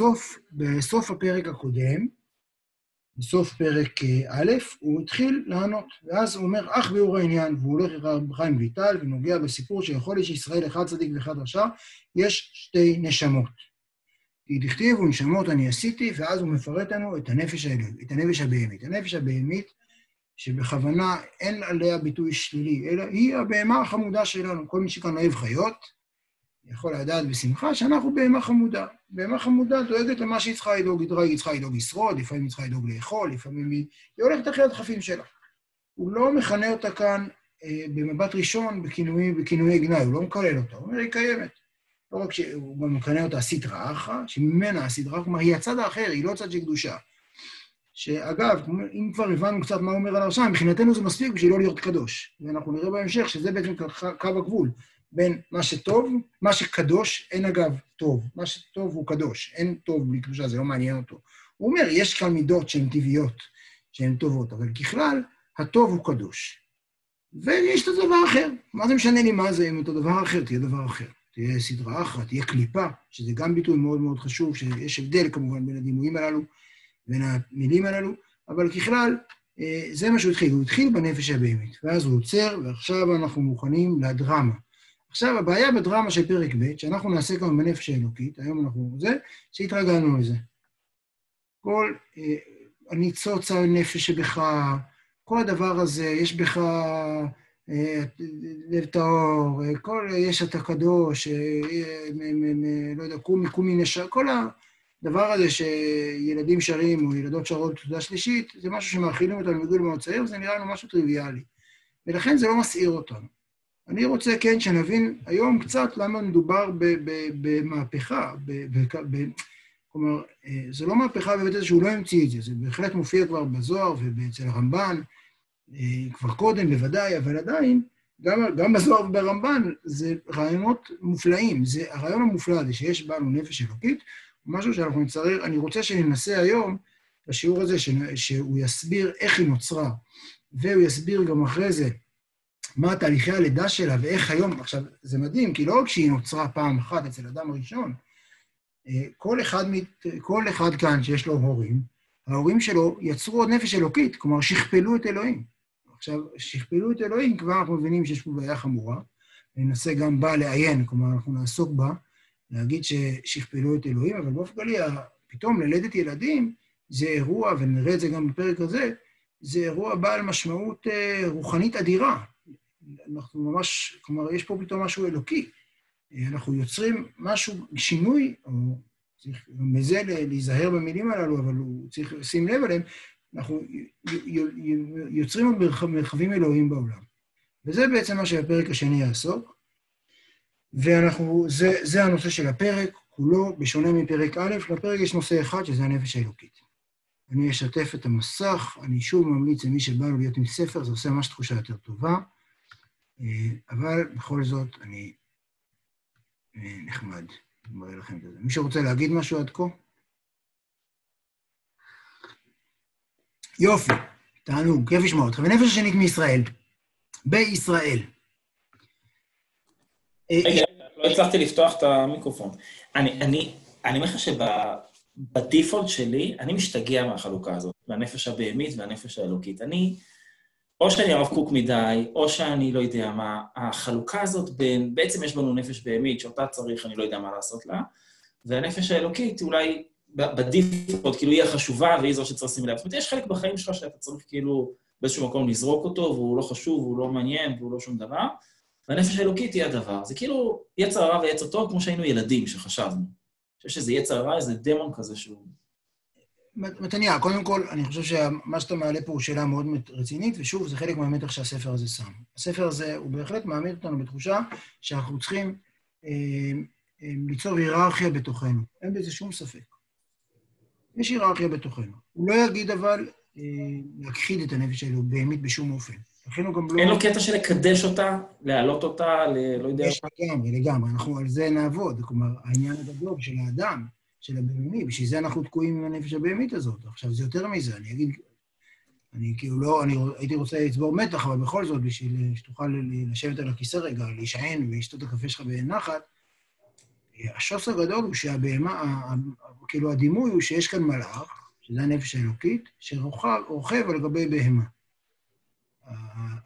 בסוף, בסוף הפרק הקודם, בסוף פרק א', הוא התחיל לענות, ואז הוא אומר, אך ביאור העניין, והוא הולך לרב חיים ויטל, ונוגע בסיפור שיכול להיות שישראל אחד צדיק ואחד רשע, יש שתי נשמות. כי דכתיב ונשמות אני עשיתי, ואז הוא מפרט לנו את הנפש האלוהית, את הנפש הבהמית. הנפש הבהמית, שבכוונה אין עליה ביטוי שלילי, אלא היא הבהמה החמודה שלנו. כל מי שכאן אוהב חיות, יכול לדעת בשמחה שאנחנו בהמה חמודה. בהמה חמודה דואגת למה שהיא צריכה לדאוג, היא צריכה לדאוג לשרוד, לפעמים היא צריכה לדאוג לאכול, לפעמים היא... היא הולכת אחרי הדחפים שלה. הוא לא מכנה אותה כאן אה, במבט ראשון בכינויי, בכינויי גנאי, הוא לא מקלל אותה, הוא אומר, היא קיימת. לא רק שהוא גם מכנה אותה סטרא אחרא, שממנה הסדרה, כלומר, היא הצד האחר, היא לא צד של קדושה. שאגב, אם כבר הבנו קצת מה אומר על הרשע, מבחינתנו זה מספיק בשביל לא להיות קדוש. ואנחנו נראה בהמשך שזה בעצם קו הגבול. בין מה שטוב, מה שקדוש, אין אגב טוב. מה שטוב הוא קדוש, אין טוב בלי קדושה, זה לא מעניין אותו. הוא אומר, יש כאן מידות שהן טבעיות, שהן טובות, אבל ככלל, הטוב הוא קדוש. ויש את הדבר האחר. מה זה משנה לי מה זה, אם אותו דבר אחר, תהיה דבר אחר. תהיה סדרה אחת, תהיה קליפה, שזה גם ביטוי מאוד מאוד חשוב, שיש הבדל כמובן בין הדימויים הללו, בין המילים הללו, אבל ככלל, אה, זה מה שהוא התחיל. הוא התחיל בנפש הבהמית, ואז הוא עוצר, ועכשיו אנחנו מוכנים לדרמה. עכשיו, הבעיה בדרמה של פרק ב', שאנחנו נעשה כאן בנפש האלוקית, היום אנחנו זה, שהתרגלנו לזה. כל אה, הניצוץ הנפש שבך, כל הדבר הזה, יש בך אה, לב טהור, אה, כל, יש אתה קדוש, לא יודע, קומי, קומי נשר, כל הדבר הזה שילדים שרים או ילדות שרות תודה שלישית, זה משהו שמאכילים אותנו מגיל מאוד צעיר, וזה נראה לנו משהו טריוויאלי. ולכן זה לא מסעיר אותנו. אני רוצה, כן, שנבין היום קצת למה מדובר במהפכה. כלומר, אה, זה לא מהפכה בבית הזה שהוא לא המציא את זה, זה בהחלט מופיע כבר בזוהר ואצל הרמב"ן, אה, כבר קודם בוודאי, אבל עדיין, גם, גם בזוהר וברמב"ן, זה רעיונות מופלאים. זה הרעיון המופלא הזה שיש בנו נפש אלוקית, הוא משהו שאנחנו נצטרך, אני רוצה שננסה היום, בשיעור הזה, שהוא יסביר איך היא נוצרה, והוא יסביר גם אחרי זה מה תהליכי הלידה שלה ואיך היום, עכשיו, זה מדהים, כי לא רק שהיא נוצרה פעם אחת אצל אדם הראשון, אה, כל אחד, כל אחד כאן שיש לו הורים, ההורים שלו יצרו עוד נפש אלוקית, כלומר, שכפלו את אלוהים. עכשיו, שכפלו את אלוהים, כבר אנחנו מבינים שיש פה בעיה חמורה. ננסה גם בה לעיין, כלומר, אנחנו נעסוק בה, להגיד ששכפלו את אלוהים, אבל באופן כללי, פתאום ללדת ילדים זה אירוע, ונראה את זה גם בפרק הזה, זה אירוע בעל משמעות אה, רוחנית אדירה. אנחנו ממש, כלומר, יש פה פתאום משהו אלוקי. אנחנו יוצרים משהו, שינוי, או צריך מזה להיזהר במילים הללו, אבל הוא צריך לשים לב אליהם, אנחנו יוצרים מרחבים אלוהים בעולם. וזה בעצם מה שהפרק השני יעסוק. ואנחנו, זה, זה הנושא של הפרק, כולו, בשונה מפרק א', לפרק יש נושא אחד, שזה הנפש האלוקית. אני אשתף את המסך, אני שוב ממליץ למי שבא לו להיות עם ספר, זה עושה ממש תחושה יותר טובה. אה, אבל בכל זאת, אני אה, נחמד, אני מראה לכם את זה. מישהו רוצה להגיד משהו עד כה? יופי, תענוג, כיף לשמוע אותך. ונפש השנית מישראל, בישראל. אה, רגע, לא הצלחתי לפתוח את המיקרופון. אני אומר לך שבדיפולט שלי, אני משתגע מהחלוקה הזאת, מהנפש הבהמית והנפש האלוקית. אני... או שאני הרב קוק מדי, או שאני לא יודע מה, החלוקה הזאת בין, בעצם יש בנו נפש בהמית, שאותה צריך, אני לא יודע מה לעשות לה, והנפש האלוקית אולי בדיפולט, כאילו היא החשובה והיא זו שצריך לשים לב. זאת אומרת, יש חלק בחיים שלך שאתה צריך כאילו באיזשהו מקום לזרוק אותו, והוא לא חשוב, והוא לא מעניין, והוא לא שום דבר, והנפש האלוקית היא הדבר. זה כאילו יצר הרע ויצר טוב, כמו שהיינו ילדים שחשבנו. אני חושב שזה יצר הרע, איזה דמון כזה שהוא... מתניה, קודם כל, אני חושב שמה שאתה מעלה פה הוא שאלה מאוד רצינית, ושוב, זה חלק מהמתח שהספר הזה שם. הספר הזה, הוא בהחלט מעמיד אותנו בתחושה שאנחנו צריכים אה, אה, ליצור היררכיה בתוכנו. אין בזה שום ספק. יש היררכיה בתוכנו. הוא לא יגיד אבל אה, להכחיד את הנפש האלו באמת בשום אופן. לכן הוא גם לא... אין לו קטע של לקדש אותה, להעלות אותה, ל... לא יודע... יש לגמרי, לגמרי. אנחנו על זה נעבוד. כלומר, העניין הגדול של האדם, של הבהמי, בשביל זה אנחנו תקועים עם הנפש הבהמית הזאת. עכשיו, זה יותר מזה, אני אגיד, אני כאילו לא, אני הייתי רוצה לצבור מתח, אבל בכל זאת, בשביל שתוכל לשבת על הכיסא רגע, להישען ולשתות הקפה שלך בנחת, השוס הגדול הוא שהבהמה, כאילו הדימוי הוא שיש כאן מלאך, שזה הנפש האלוקית, שרוכב על גבי בהמה.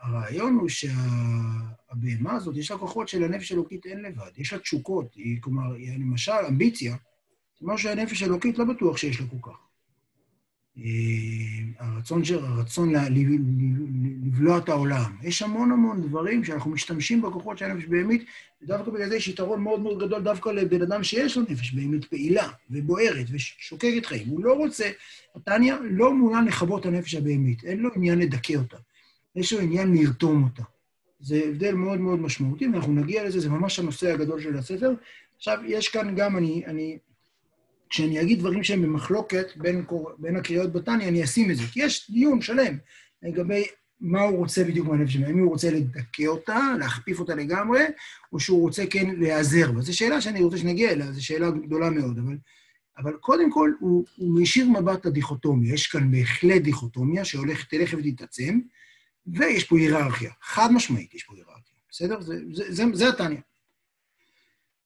הרעיון הוא שהבהמה הזאת, יש לה כוחות שלנפש האלוקית אין לבד, יש לה תשוקות, היא, כלומר, היא, למשל, אמביציה, משהו שהנפש האלוקית לא בטוח שיש לה כל כך. אה, הרצון, הרצון לבלוע את העולם. יש המון המון דברים שאנחנו משתמשים בכוחות של הנפש בהמית, ודווקא בגלל זה יש יתרון מאוד מאוד גדול דווקא לבן אדם שיש לו נפש בהמית פעילה ובוערת ושוקקת חיים. הוא לא רוצה, נתניה לא מעוניין לכבות את הנפש הבהמית, אין לו עניין לדכא אותה, יש לו עניין לרתום אותה. זה הבדל מאוד מאוד משמעותי, ואנחנו נגיע לזה, זה ממש הנושא הגדול של הספר. עכשיו, יש כאן גם, אני, אני כשאני אגיד דברים שהם במחלוקת בין, בין הקריאות בתניא, אני אשים את זה. כי יש דיון שלם לגבי מה הוא רוצה בדיוק מהנפש שלו. האם הוא רוצה לדכא אותה, להכפיף אותה לגמרי, או שהוא רוצה כן להיעזר בה. זו שאלה שאני רוצה שנגיע אליה, זו שאלה גדולה מאוד. אבל, אבל קודם כל, הוא, הוא מישיר מבט לדיכוטומיה. יש כאן בהחלט דיכוטומיה שהולכת, תלך ותתעצם, ויש פה היררכיה. חד משמעית יש פה היררכיה. בסדר? זה, זה, זה, זה התניא.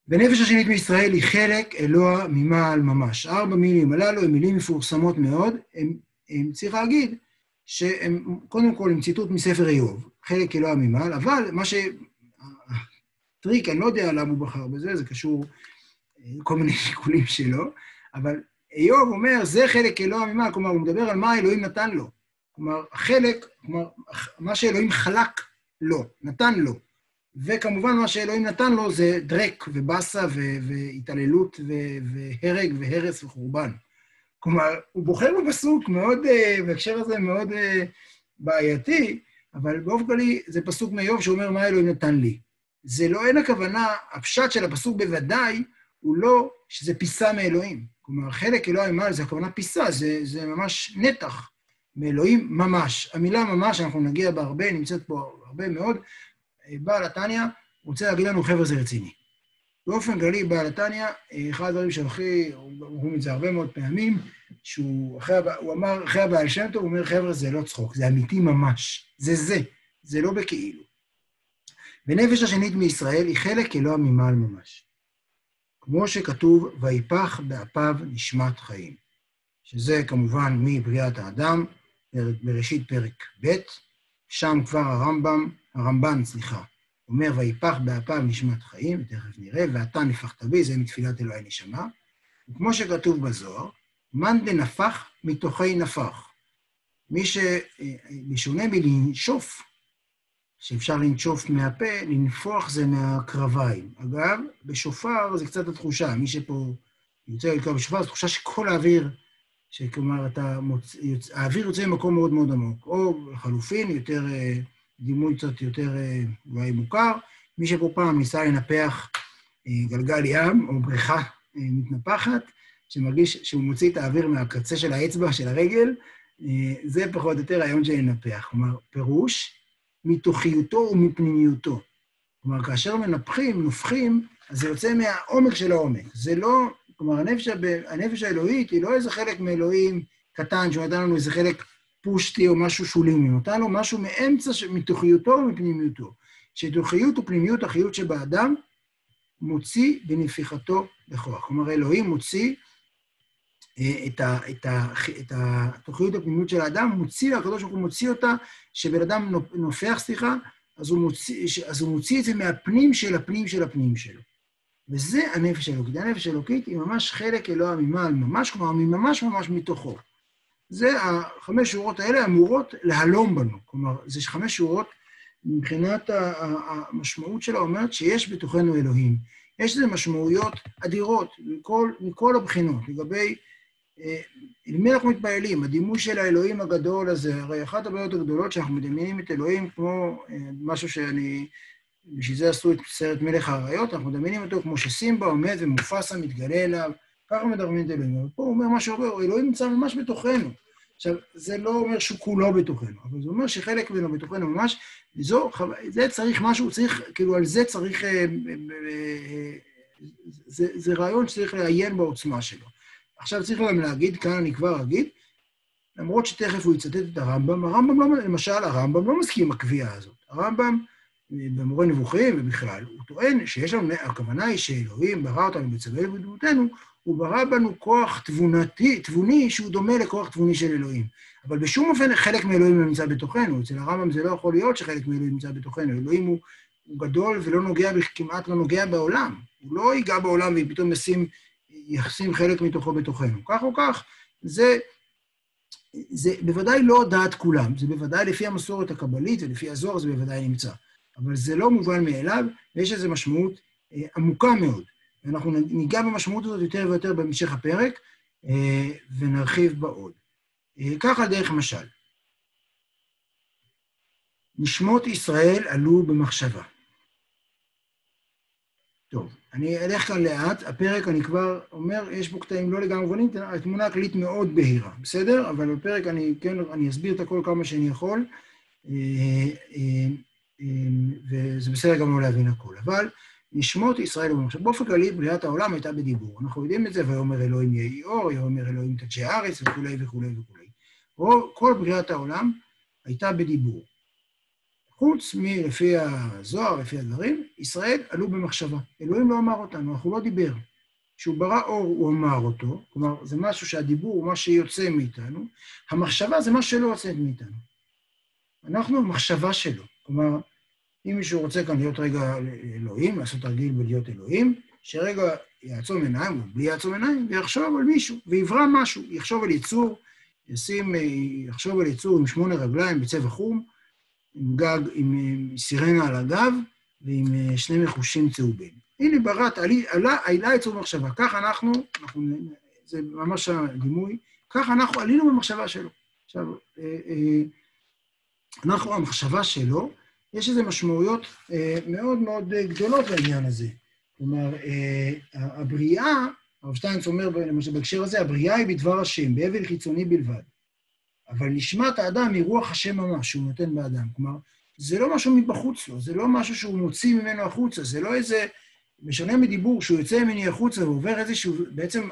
ונפש השנית מישראל היא חלק אלוה ממעל ממש. ארבע מילים הללו הן מילים מפורסמות מאוד, הם, צריך להגיד שהם, קודם כל, הם ציטוט מספר איוב, חלק אלוה ממעל, אבל מה ש... טריק, אני לא יודע למה הוא בחר בזה, זה קשור לכל מיני שיקולים שלו, אבל איוב אומר, זה חלק אלוה ממעל, כלומר, הוא מדבר על מה אלוהים נתן לו. כלומר, החלק, כלומר, מה שאלוהים חלק לו, נתן לו. וכמובן, מה שאלוהים נתן לו זה דרק ובאסה והתעללות והרג והרס וחורבן. כלומר, הוא בוחר בפסוק מאוד, אה, בהקשר הזה מאוד אה, בעייתי, אבל באופן כללי זה פסוק מאיוב שאומר מה אלוהים נתן לי. זה לא, אין הכוונה, הפשט של הפסוק בוודאי הוא לא שזה פיסה מאלוהים. כלומר, חלק אלוהים מעל זה הכוונה פיסה, זה, זה ממש נתח מאלוהים ממש. המילה ממש, אנחנו נגיע בה הרבה, נמצאת פה הרבה מאוד, בעל התניא רוצה להגיד לנו, חבר'ה, זה רציני. באופן כללי, בעל התניא, אחד הדברים שהכי, אומרים את זה הרבה מאוד פעמים, שהוא אחרי, הוא אמר, אחרי הבעל שם טוב, הוא אומר, חבר'ה, זה לא צחוק, זה אמיתי ממש. זה זה, זה לא בכאילו. ונפש השנית מישראל היא חלק אלוה ממעל ממש. כמו שכתוב, ויפח באפיו נשמת חיים. שזה כמובן מבריאת האדם, בראשית פרק ב', שם כבר הרמב"ם הרמב"ן, סליחה, אומר, ויפח באפיו נשמת חיים, תכף נראה, ואתה נפחת בי, זה מתפילת אלוהי נשמה. וכמו שכתוב בזוהר, מאן דנפח מתוכי נפח. מי שמשונה מלנשוף, שאפשר לנשוף מהפה, לנפוח זה מהקרביים. אגב, בשופר זה קצת התחושה, מי שפה יוצא לתקוע בשופר, זו תחושה שכל האוויר, שכלומר, אתה מוצ... האוויר יוצא ממקום מאוד מאוד עמוק, או לחלופין, יותר... דימוי קצת יותר אה, אולי מוכר. מי שפה פעם ניסה לנפח אה, גלגל ים או בריכה אה, מתנפחת, שמרגיש שהוא מוציא את האוויר מהקצה של האצבע, של הרגל, זה פחות או יותר רעיון של לנפח. כלומר, פירוש מתוכיותו ומפנימיותו. כלומר, כאשר מנפחים, נופחים, אז זה יוצא מהעומק של העומק. זה לא, כלומר, הנפש, הנפש האלוהית היא לא איזה חלק מאלוהים קטן שנתן לנו איזה חלק פושטי או משהו שולי ממנו, נתן לו משהו מאמצע, מתוכיותו ומפנימיותו. שתוכיות ופנימיות החיות שבאדם מוציא בנפיחתו בכוח. כלומר, אלוהים מוציא אה, את, ה, את, ה, את התוכיות הפנימיות של האדם, מוציא, הקדוש ברוך הוא מוציא אותה, שבן אדם נופח, סליחה, אז הוא, מוציא, אז הוא מוציא את זה מהפנים של הפנים של הפנים שלו. וזה הנפש האלוקית. הנפש האלוקית היא ממש חלק אלוה ממעל ממש, כלומר, ממש ממש מתוכו. זה, החמש שורות האלה אמורות להלום בנו. כלומר, זה חמש שורות, מבחינת המשמעות שלה אומרת שיש בתוכנו אלוהים. יש לזה משמעויות אדירות מכל, מכל הבחינות, לגבי אה, למי אנחנו מתפעלים, הדימוי של האלוהים הגדול הזה, הרי אחת הבעיות הגדולות שאנחנו מדמיינים את אלוהים כמו אה, משהו שאני, בשביל זה עשו את סרט מלך האריות, אנחנו מדמיינים אותו כמו שסימבה עומד ומופסה מתגלה אליו, ככה מדברים את אלוהים. אבל פה הוא אומר משהו הרבה, אלוהים נמצא ממש בתוכנו. עכשיו, זה לא אומר שהוא כולו בתוכנו, אבל זה אומר שחלק ממנו בתוכנו ממש, זו, זה צריך משהו, צריך, כאילו, על זה צריך, אה, אה, אה, זה, זה רעיון שצריך לעיין בעוצמה שלו. עכשיו צריך גם להגיד, כאן אני כבר אגיד, למרות שתכף הוא יצטט את הרמב"ם, הרמב"ם לא, למשל, הרמב"ם לא מסכים עם הקביעה הזאת. הרמב"ם במורה נבוכים ובכלל, הוא טוען שיש לנו, הכוונה היא שאלוהים ברא אותנו בצבעי ובדמותנו, הוא ברא בנו כוח תבונתי, תבוני שהוא דומה לכוח תבוני של אלוהים. אבל בשום אופן חלק מאלוהים לא נמצא בתוכנו. אצל הרמב"ם זה לא יכול להיות שחלק מאלוהים נמצא בתוכנו. אלוהים הוא, הוא גדול ולא נוגע, כמעט לא נוגע בעולם. הוא לא ייגע בעולם ופתאום ישים, ישים חלק מתוכו בתוכנו. כך או כך, זה, זה בוודאי לא דעת כולם, זה בוודאי לפי המסורת הקבלית ולפי הזוהר זה בוודאי נמצא. אבל זה לא מובן מאליו, ויש לזה משמעות אה, עמוקה מאוד. ואנחנו ניגע במשמעות הזאת יותר ויותר בהמשך הפרק, אה, ונרחיב בה עוד. אה, ככה דרך משל. נשמות ישראל עלו במחשבה. טוב, אני אלך כאן לאט, הפרק אני כבר אומר, יש בו קטעים לא לגמרי מובנים, התמונה הכללית מאוד בהירה, בסדר? אבל בפרק אני כן, אני אסביר את הכל כמה שאני יכול, וזה בסדר גם לא להבין הכל. אבל נשמות ישראל ובמחשב. באופן כללי, בריאת העולם הייתה בדיבור. אנחנו יודעים את זה, ויאמר אלוהים יהי אור, ויאמר אלוהים תדשי הארץ, וכולי וכולי וכולי. כל בריאת העולם הייתה בדיבור. חוץ מלפי הזוהר, לפי הדברים, ישראל עלו במחשבה. אלוהים לא אמר אותנו, אנחנו לא דיבר. כשהוא ברא אור, הוא אמר אותו, כלומר, זה משהו שהדיבור הוא מה שיוצא מאיתנו, המחשבה זה מה שלא יוצא מאיתנו. אנחנו המחשבה שלו. כלומר, אם מישהו רוצה כאן להיות רגע אלוהים, לעשות תרגיל בלהיות אלוהים, שרגע יעצום עיניים, או בלי יעצום עיניים, ויחשוב על מישהו, ויברא משהו, יחשוב על יצור, ישים, יחשוב על יצור עם שמונה רגליים בצבע חום, עם גג, עם סירנה על הגב, ועם שני מחושים צהובים. הנה בראת, עלה, יצור במחשבה. כך אנחנו, אנחנו, זה ממש הדימוי, כך אנחנו עלינו במחשבה שלו. עכשיו, אה, אה, אנחנו, המחשבה שלו, יש איזה משמעויות אה, מאוד מאוד גדולות לעניין הזה. כלומר, אה, הבריאה, הרב שטיינץ אומר, למשל בהקשר הזה, הבריאה היא בדבר השם, באבל חיצוני בלבד. אבל נשמת האדם היא רוח השם ממש, שהוא נותן באדם. כלומר, זה לא משהו מבחוץ לו, זה לא משהו שהוא מוציא ממנו החוצה, זה לא איזה... בשונה מדיבור, שהוא יוצא ממני החוצה ועובר איזשהו, בעצם,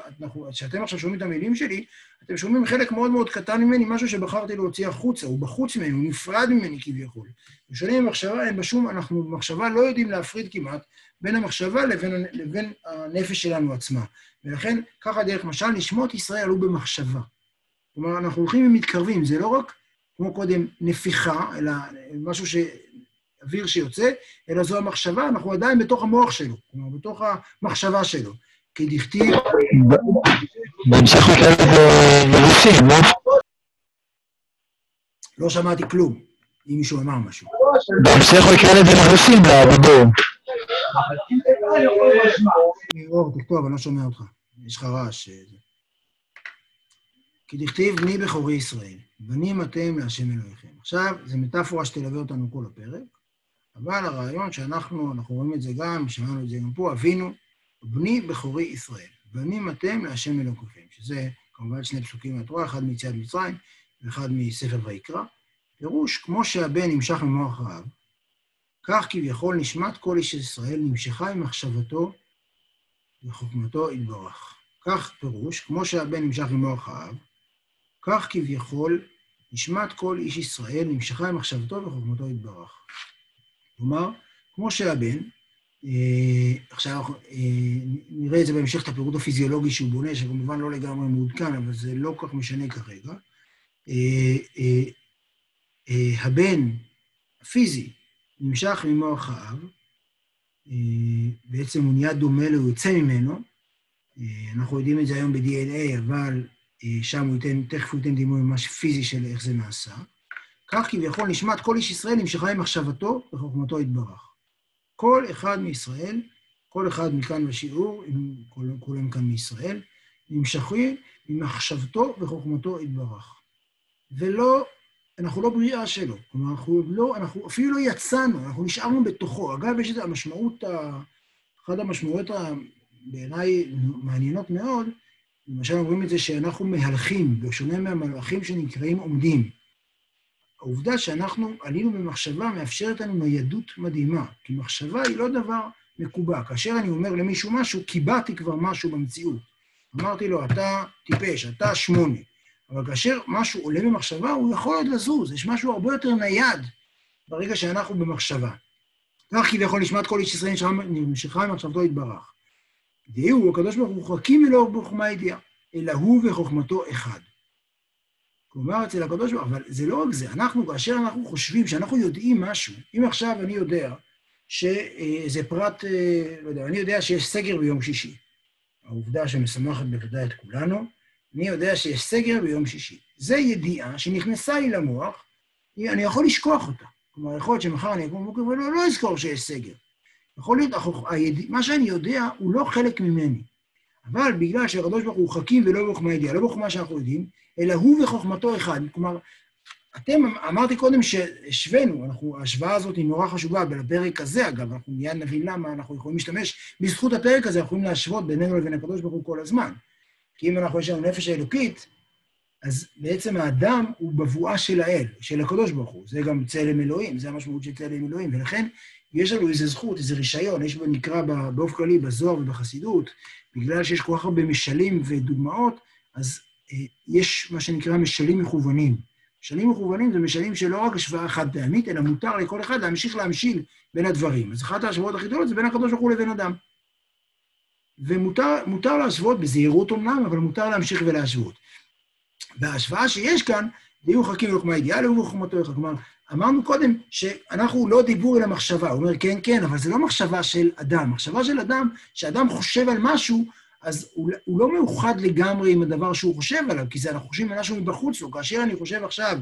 כשאתם עכשיו שומעים את המילים שלי, אתם שומעים חלק מאוד מאוד קטן ממני, משהו שבחרתי להוציא החוצה, הוא בחוץ ממני, הוא נפרד ממני כביכול. בשונה ממחשבה, אין בשום, אנחנו במחשבה לא יודעים להפריד כמעט בין המחשבה לבין, לבין הנפש שלנו עצמה. ולכן, ככה דרך משל, נשמות ישראל עלו במחשבה. כלומר, אנחנו הולכים ומתקרבים, זה לא רק, כמו קודם, נפיחה, אלא משהו ש... אוויר שיוצא, אלא זו המחשבה, אנחנו עדיין בתוך המוח שלו, כלומר, בתוך המחשבה שלו. כי דכתיב... בהמשך הוא לזה מלוסים, לא? לא שמעתי כלום, אם מישהו אמר משהו. בהמשך הוא יקרא לזה מלוסים, לדיבור. אור, תכתוב, אני לא שומע אותך. יש לך רעש. כי דכתיב בני בכורי ישראל, בנים אתם להשם אלוהיכם. עכשיו, זו מטאפורה שתלווה אותנו כל הפרק. אבל הרעיון שאנחנו, אנחנו רואים את זה גם, שמענו את זה גם פה, אבינו, בני בכורי ישראל, בנים אתם להשם אלוקיכם, שזה כמובן שני פסוקים מהתורה, אחד מיציאת מצרים ואחד מספר ויקרא. פירוש, כמו שהבן נמשך ממוח רעב, כך כביכול נשמת כל איש ישראל נמשכה עם מחשבתו וחוכמתו יתברך. כך פירוש, כמו שהבן נמשך ממוח האב, כך כביכול נשמת כל איש ישראל נמשכה עם מחשבתו וחוכמתו יתברך. כלומר, כמו שהבן, אה, עכשיו אה, נראה את זה בהמשך, את הפירוט הפיזיולוגי שהוא בונה, שכמובן לא לגמרי מעודכן, אבל זה לא כל כך משנה כרגע. אה, הבן הפיזי נמשך ממוח האב, בעצם הוא נהיה דומה לו, הוא יוצא ממנו. אנחנו יודעים את זה היום ב-DNA, אבל שם הוא ייתן, תכף הוא ייתן דימוי ממש פיזי של איך זה נעשה. כך כביכול נשמת כל איש ישראל נמשכה עם מחשבתו וחוכמתו יתברך. כל אחד מישראל, כל אחד מכאן בשיעור, כולם כאן מישראל, נמשכים עם מחשבתו וחוכמתו יתברך. ולא, אנחנו לא בריאה שלו. כלומר, אנחנו לא, אנחנו אפילו לא יצאנו, אנחנו נשארנו בתוכו. אגב, יש את המשמעות, אחת המשמעויות בעיניי מעניינות מאוד, למשל אומרים את זה שאנחנו מהלכים, בשונה מהמלאכים שנקראים עומדים. העובדה שאנחנו עלינו במחשבה מאפשרת לנו ניידות מדהימה, כי מחשבה היא לא דבר מקובע. כאשר אני אומר למישהו משהו, קיבעתי כבר משהו במציאות. אמרתי לו, אתה טיפש, אתה שמונה. אבל כאשר משהו עולה במחשבה, הוא יכול עוד לזוז, יש משהו הרבה יותר נייד ברגע שאנחנו במחשבה. כך כביכול נשמת כל איש ישראל נמשכה ממחשבתו יתברך. דהיהו, הקדוש ברוך הוא חכים ולא בחוכמה ידיעה, אלא הוא וחוכמתו אחד. כלומר, אצל הקדוש ברוך הוא, אבל זה לא רק זה, אנחנו, כאשר אנחנו חושבים שאנחנו יודעים משהו, אם עכשיו אני יודע שזה פרט, אה, לא יודע, אני יודע שיש סגר ביום שישי, העובדה שמשמחת בוודאי את כולנו, אני יודע שיש סגר ביום שישי. זו ידיעה שנכנסה לי למוח, אני יכול לשכוח אותה. כלומר, יכול להיות שמחר אני אקום בבוקר ולא לא אזכור שיש סגר. יכול להיות. מה שאני יודע הוא לא חלק ממני. אבל בגלל שהקדוש ברוך הוא חכים ולא בחוכמה ידיעה, לא בחוכמה שאנחנו יודעים, אלא הוא וחוכמתו אחד. כלומר, אתם, אמרתי קודם שהשווינו, ההשוואה הזאת היא נורא חשובה, בפרק הזה, אגב, אנחנו מיד נבין למה אנחנו יכולים להשתמש, בזכות הפרק הזה אנחנו יכולים להשוות בינינו לבין הקדוש ברוך הוא כל הזמן. כי אם אנחנו, יש לנו נפש האלוקית, אז בעצם האדם הוא בבואה של האל, של הקדוש ברוך הוא. זה גם צלם אלוהים, זה המשמעות של צלם אלוהים. ולכן יש לנו איזו זכות, איזה רישיון, יש נקרא באופן כללי בזוהר ובחסידות, בגלל שיש כל כך הרבה משלים ודוגמאות, אז אה, יש מה שנקרא משלים מכוונים. משלים מכוונים זה משלים שלא רק השוואה חד פעמית, אלא מותר לכל אחד להמשיך להמשיל בין הדברים. אז אחת ההשוואות הכי גדולות זה בין הקדוש ברוך הוא לבין אדם. ומותר להשוות בזהירות אמנם, אבל מותר להמשיך ולהשוות. וההשוואה שיש כאן, ויהיו חכים ולחוכמה אידיאליה ובחוכמתו אחד. כלומר, אמרנו קודם שאנחנו לא דיבור אלא מחשבה. הוא אומר, כן, כן, אבל זה לא מחשבה של אדם. מחשבה של אדם, שאדם חושב על משהו, אז הוא, הוא לא מאוחד לגמרי עם הדבר שהוא חושב עליו, כי זה אנחנו חושבים על משהו מבחוץ לו. כאשר אני חושב עכשיו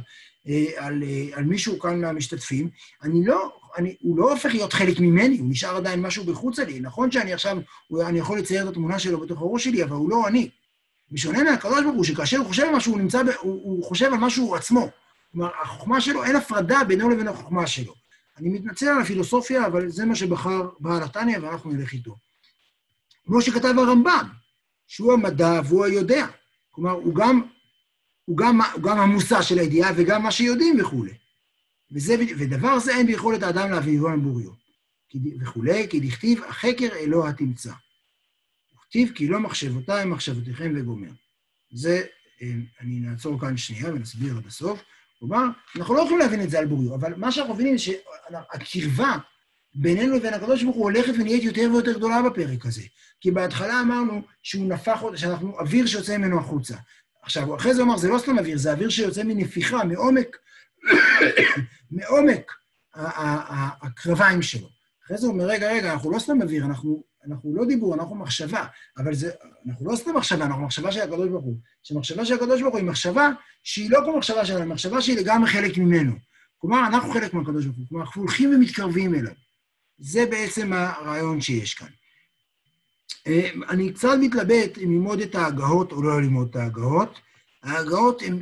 אה, על, אה, על מישהו כאן מהמשתתפים, אני לא, אני, הוא לא הופך להיות חלק ממני, הוא נשאר עדיין משהו בחוץ לי. נכון שאני עכשיו, אני יכול לצייר את התמונה שלו בתוך הראש שלי, אבל הוא לא אני. בשונה מהקדוש ברוך הוא, שכאשר הוא חושב על משהו, הוא נמצא, ב, הוא, הוא חושב על משהו עצמו. כלומר, החוכמה שלו, אין הפרדה בינו לבין החוכמה שלו. אני מתנצל על הפילוסופיה, אבל זה מה שבחר בעל התניא, ואנחנו נלך איתו. כמו שכתב הרמב"ם, שהוא המדע והוא היודע. כלומר, הוא גם, הוא גם, הוא גם המושא של הידיעה וגם מה שיודעים וכולי. וזה, ודבר זה אין ביכולת האדם להביאו על בוריו. וכולי, כי דכתיב, החקר אלוה תמצא. וכתיב, כי לא מחשבותיי מחשבותיכם וגומר. זה, אה, אני נעצור כאן שנייה ונסביר עד הסוף. כלומר, אנחנו לא יכולים להבין את זה על בוריו, אבל מה שאנחנו מבינים זה שהקרבה בינינו לבין הקדוש ברוך הוא הולכת ונהיית יותר ויותר גדולה בפרק הזה. כי בהתחלה אמרנו שהוא נפח, שאנחנו אוויר שיוצא ממנו החוצה. עכשיו, אחרי זה הוא אמר, זה לא סתם אוויר, זה אוויר שיוצא מנפיחה, מעומק, מעומק הקרביים שלו. אחרי זה הוא אומר, רגע, רגע, אנחנו לא סתם אוויר, אנחנו, אנחנו לא דיבור, אנחנו מחשבה. אבל זה, אנחנו לא סתם מחשבה, אנחנו מחשבה של הקדוש ברוך הוא. שמחשבה של הקדוש ברוך הוא היא מחשבה שהיא לא כמו מחשבה שלנו, היא מחשבה שהיא לגמרי חלק ממנו. כלומר, אנחנו חלק מהקדוש ברוך הוא, כלומר, אנחנו הולכים ומתקרבים אליו. זה בעצם הרעיון שיש כאן. אה, אני קצת מתלבט אם ללמוד את ההגהות או לא ללמוד את ההגהות. ההגהות הן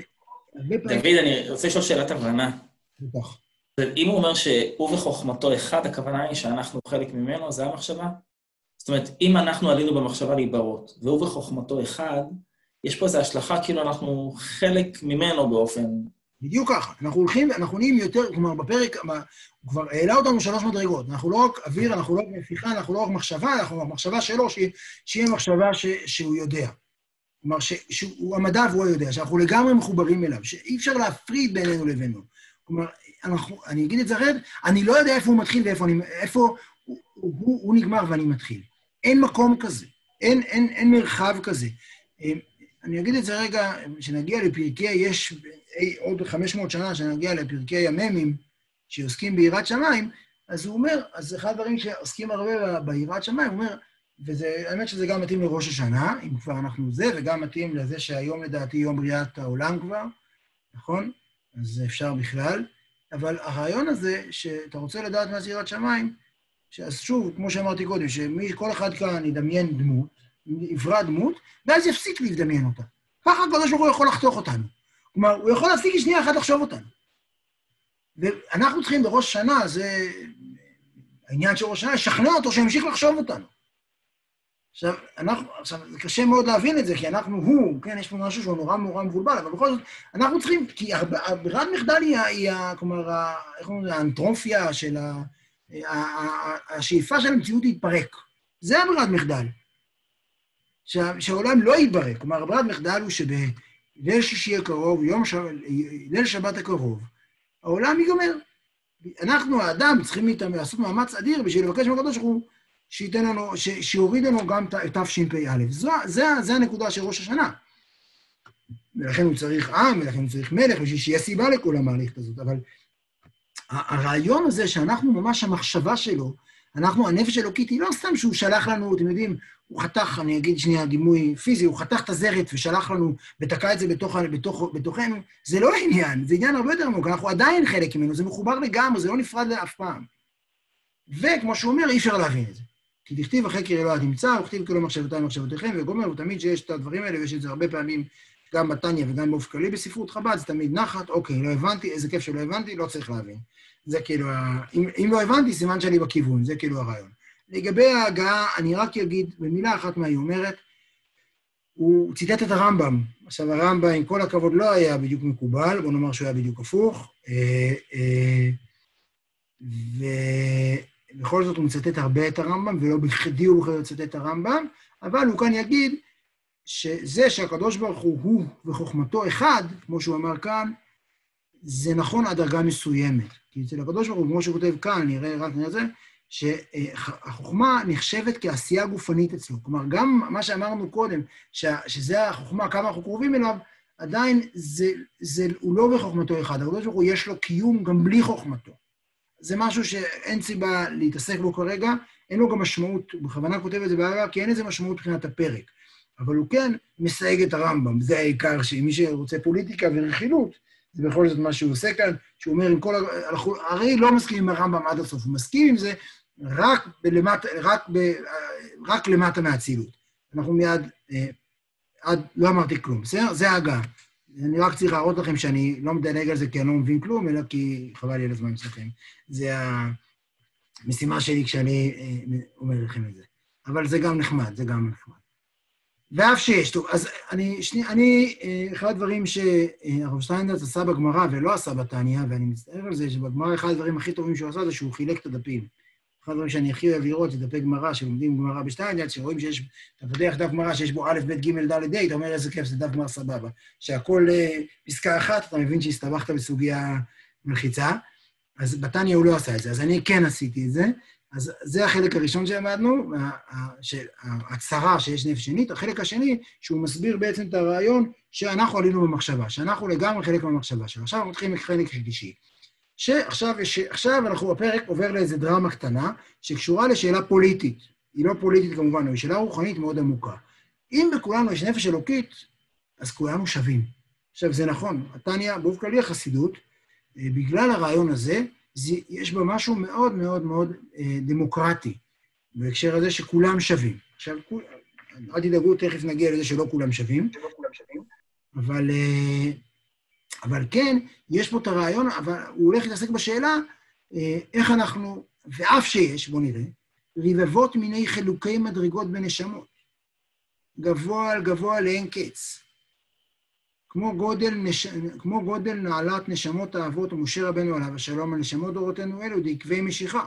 דוד, אני רוצה לשאול שאלת הבנה. בטח. אם הוא אומר שהוא וחוכמתו אחד, הכוונה היא שאנחנו חלק ממנו, זה המחשבה? זאת אומרת, אם אנחנו עלינו במחשבה להיברות, והוא וחוכמתו אחד, יש פה איזו השלכה כאילו אנחנו חלק ממנו באופן בדיוק ככה. אנחנו הולכים, אנחנו נהיים יותר, כלומר, בפרק, הוא כבר העלה אותנו שלוש מדרגות. אנחנו לא רק אוויר, אנחנו לא רק מפיחה, אנחנו לא רק מחשבה, אנחנו מחשבה שלו, שהיא מחשבה ש, שהוא יודע. כלומר, ש, שהוא המדע והוא היודע, שאנחנו לגמרי מחוברים אליו, שאי אפשר להפריד בינינו לבינו. כלומר, אנחנו, אני אגיד את זה אחרת, אני לא יודע איפה הוא מתחיל ואיפה אני, איפה הוא, הוא, הוא, הוא נגמר ואני מתחיל. אין מקום כזה, אין, אין, אין מרחב כזה. אני אגיד את זה רגע, כשנגיע לפרקי, יש עוד 500 שנה שנגיע לפרקי המ"מים שעוסקים ביראת שמיים, אז הוא אומר, אז אחד הדברים שעוסקים הרבה ביראת שמיים, הוא אומר, והאמת שזה גם מתאים לראש השנה, אם כבר אנחנו זה, וגם מתאים לזה שהיום לדעתי יום בריאת העולם כבר, נכון? אז אפשר בכלל. אבל הרעיון הזה, שאתה רוצה לדעת מה זה יראת שמיים, אז שוב, כמו שאמרתי קודם, שכל אחד כאן ידמיין דמות, יברא דמות, ואז יפסיק להזדמיין אותה. ככה הקדוש ברוך הוא יכול לחתוך אותנו. כלומר, הוא יכול להפסיק שנייה אחת לחשוב אותנו. ואנחנו צריכים בראש שנה, זה העניין של ראש שנה, לשכנע אותו שימשיך לחשוב אותנו. עכשיו, אנחנו, עכשיו, זה קשה מאוד להבין את זה, כי אנחנו הוא, כן, יש פה משהו שהוא נורא נורא מבולבל, אבל בכל זאת, אנחנו צריכים, כי ברירת מחדל היא, היא, כלומר, איך אומרים, האנטרופיה של ה... השאיפה של המציאות להתפרק. זה הברירת מחדל. שהעולם לא יתברק. כלומר, הברירת מחדל הוא שבליל שישי הקרוב, יום ש... ליל שבת הקרוב, העולם ייגמר. אנחנו, האדם, צריכים מאיתנו לעשות מאמץ אדיר בשביל לבקש מהקדוש ברוך הוא שייתן לנו, ש, שיוריד לנו גם את תשפ"א. זו, זה, זה הנקודה של ראש השנה. ולכן הוא צריך עם, ולכן הוא צריך מלך, בשביל שיהיה סיבה לכל המערכת הזאת. אבל הרעיון הזה שאנחנו ממש המחשבה שלו, אנחנו, הנפש האלוקית היא לא סתם שהוא שלח לנו, אתם יודעים, הוא חתך, אני אגיד שנייה דימוי פיזי, הוא חתך את הזרת ושלח לנו ותקע את זה בתוך, בתוך, בתוכנו, זה לא העניין, זה עניין הרבה יותר עמוק, אנחנו עדיין חלק ממנו, זה מחובר לגמרי, זה לא נפרד לאף פעם. וכמו שהוא אומר, אי אפשר להבין את זה. כי דכתיב אחרי אלוהי תמצא, וכתיב כאילו מחשבותיי מחשבותיכם, וגומר, ותמיד שיש את הדברים האלה, ויש את זה הרבה פעמים גם בתניא וגם באופן כללי בספרות חב"ד, זה תמיד נחת, אוקיי, לא הבנתי, איזה כיף שלא הבנתי, לא צריך להבין. זה כאילו, אם, אם לא הבנתי, סימן שאני בכיוון, זה כאילו הרעיון. לגבי ההגעה, אני רק אגיד במילה אחת מה היא אומרת. הוא ציטט את הרמב"ם. עכשיו, הרמב"ם, עם כל הכבוד, לא היה בדיוק מקובל, בוא נאמר שהוא היה בדיוק הפוך. אה, אה, ובכל זאת הוא מצטט הרבה את הרמב"ם, ולא בכדי הוא בוחר לצטט את הרמב"ם, אבל הוא כאן יגיד שזה שהקדוש ברוך הוא הוא וחוכמתו אחד, כמו שהוא אמר כאן, זה נכון עד דרגה מסוימת. כי אצל הקדוש ברוך הוא, כמו שהוא כותב כאן, נראה רק נראה זה, שהחוכמה נחשבת כעשייה גופנית אצלו. כלומר, גם מה שאמרנו קודם, שזה החוכמה, כמה אנחנו קרובים אליו, עדיין זה, זה, הוא לא בחוכמתו אחד, הקדוש ברוך הוא יש לו קיום גם בלי חוכמתו. זה משהו שאין סיבה להתעסק בו כרגע, אין לו גם משמעות, בכוונה כותב את זה בעבר, כי אין לזה משמעות מבחינת הפרק. אבל הוא כן מסייג את הרמב"ם, זה העיקר, שמי שרוצה פוליטיקה ורכילות, זה בכל זאת מה שהוא עושה כאן, שהוא אומר, עם כל ה... אנחנו הרי לא מסכימים עם הרמב"ם עד הסוף, הוא מסכים עם זה רק, בלמט, רק, ב, רק למטה מהאצילות. אנחנו מיד, אה, עד, לא אמרתי כלום, בסדר? זה ההגעה. אני רק צריך להראות לכם שאני לא מדלג על זה כי אני לא מבין כלום, אלא כי חבל לי על הזמן שלכם. זה המשימה שלי כשאני אה, אומר לכם את זה. אבל זה גם נחמד, זה גם נחמד. ואף שיש. טוב, אז אני, שני, אני, אה, אחד הדברים שהרב שטיינדרץ עשה בגמרא ולא עשה בתניא, ואני מצטער על זה, שבגמרא אחד הדברים הכי טובים שהוא עשה זה שהוא חילק את הדפים. אחד הדברים שאני הכי אוהב לראות זה דפי גמרא, שלומדים גמרא בשטיינדרץ, שרואים שיש, אתה פותח דף גמרא שיש בו א', ב', ג', ד', ה', אתה אומר איזה כיף, זה דף גמרא סבבה. שהכל אה, פסקה אחת, אתה מבין שהסתבכת בסוגיה מלחיצה. אז בתניא הוא לא עשה את זה, אז אני כן עשיתי את זה. אז זה החלק הראשון שלמדנו, ההצהרה שיש נפש שנית. החלק השני, שהוא מסביר בעצם את הרעיון שאנחנו עלינו במחשבה, שאנחנו לגמרי חלק מהמחשבה שלנו. עכשיו אנחנו מתחילים לחלק שלישי. שעכשיו עכשיו אנחנו בפרק עובר לאיזו דרמה קטנה, שקשורה לשאלה פוליטית. היא לא פוליטית כמובן, היא שאלה רוחנית מאוד עמוקה. אם בכולנו יש נפש אלוקית, אז כולנו שווים. עכשיו, זה נכון, התניא, באופן כללי החסידות, אה, בגלל הרעיון הזה, זה, יש בה משהו מאוד מאוד מאוד אה, דמוקרטי, בהקשר הזה שכולם שווים. עכשיו, כול, אל תדאגו, תכף נגיע לזה שלא כולם שווים, אבל, אה, אבל כן, יש פה את הרעיון, אבל הוא הולך להתעסק בשאלה אה, איך אנחנו, ואף שיש, בואו נראה, רבבות מיני חילוקי מדרגות בנשמות, גבוה על גבוה לאין קץ. כמו גודל, נש... כמו גודל נעלת נשמות האבות ומשה רבנו עליו השלום על נשמות דורותינו אלו דעקבי משיכה,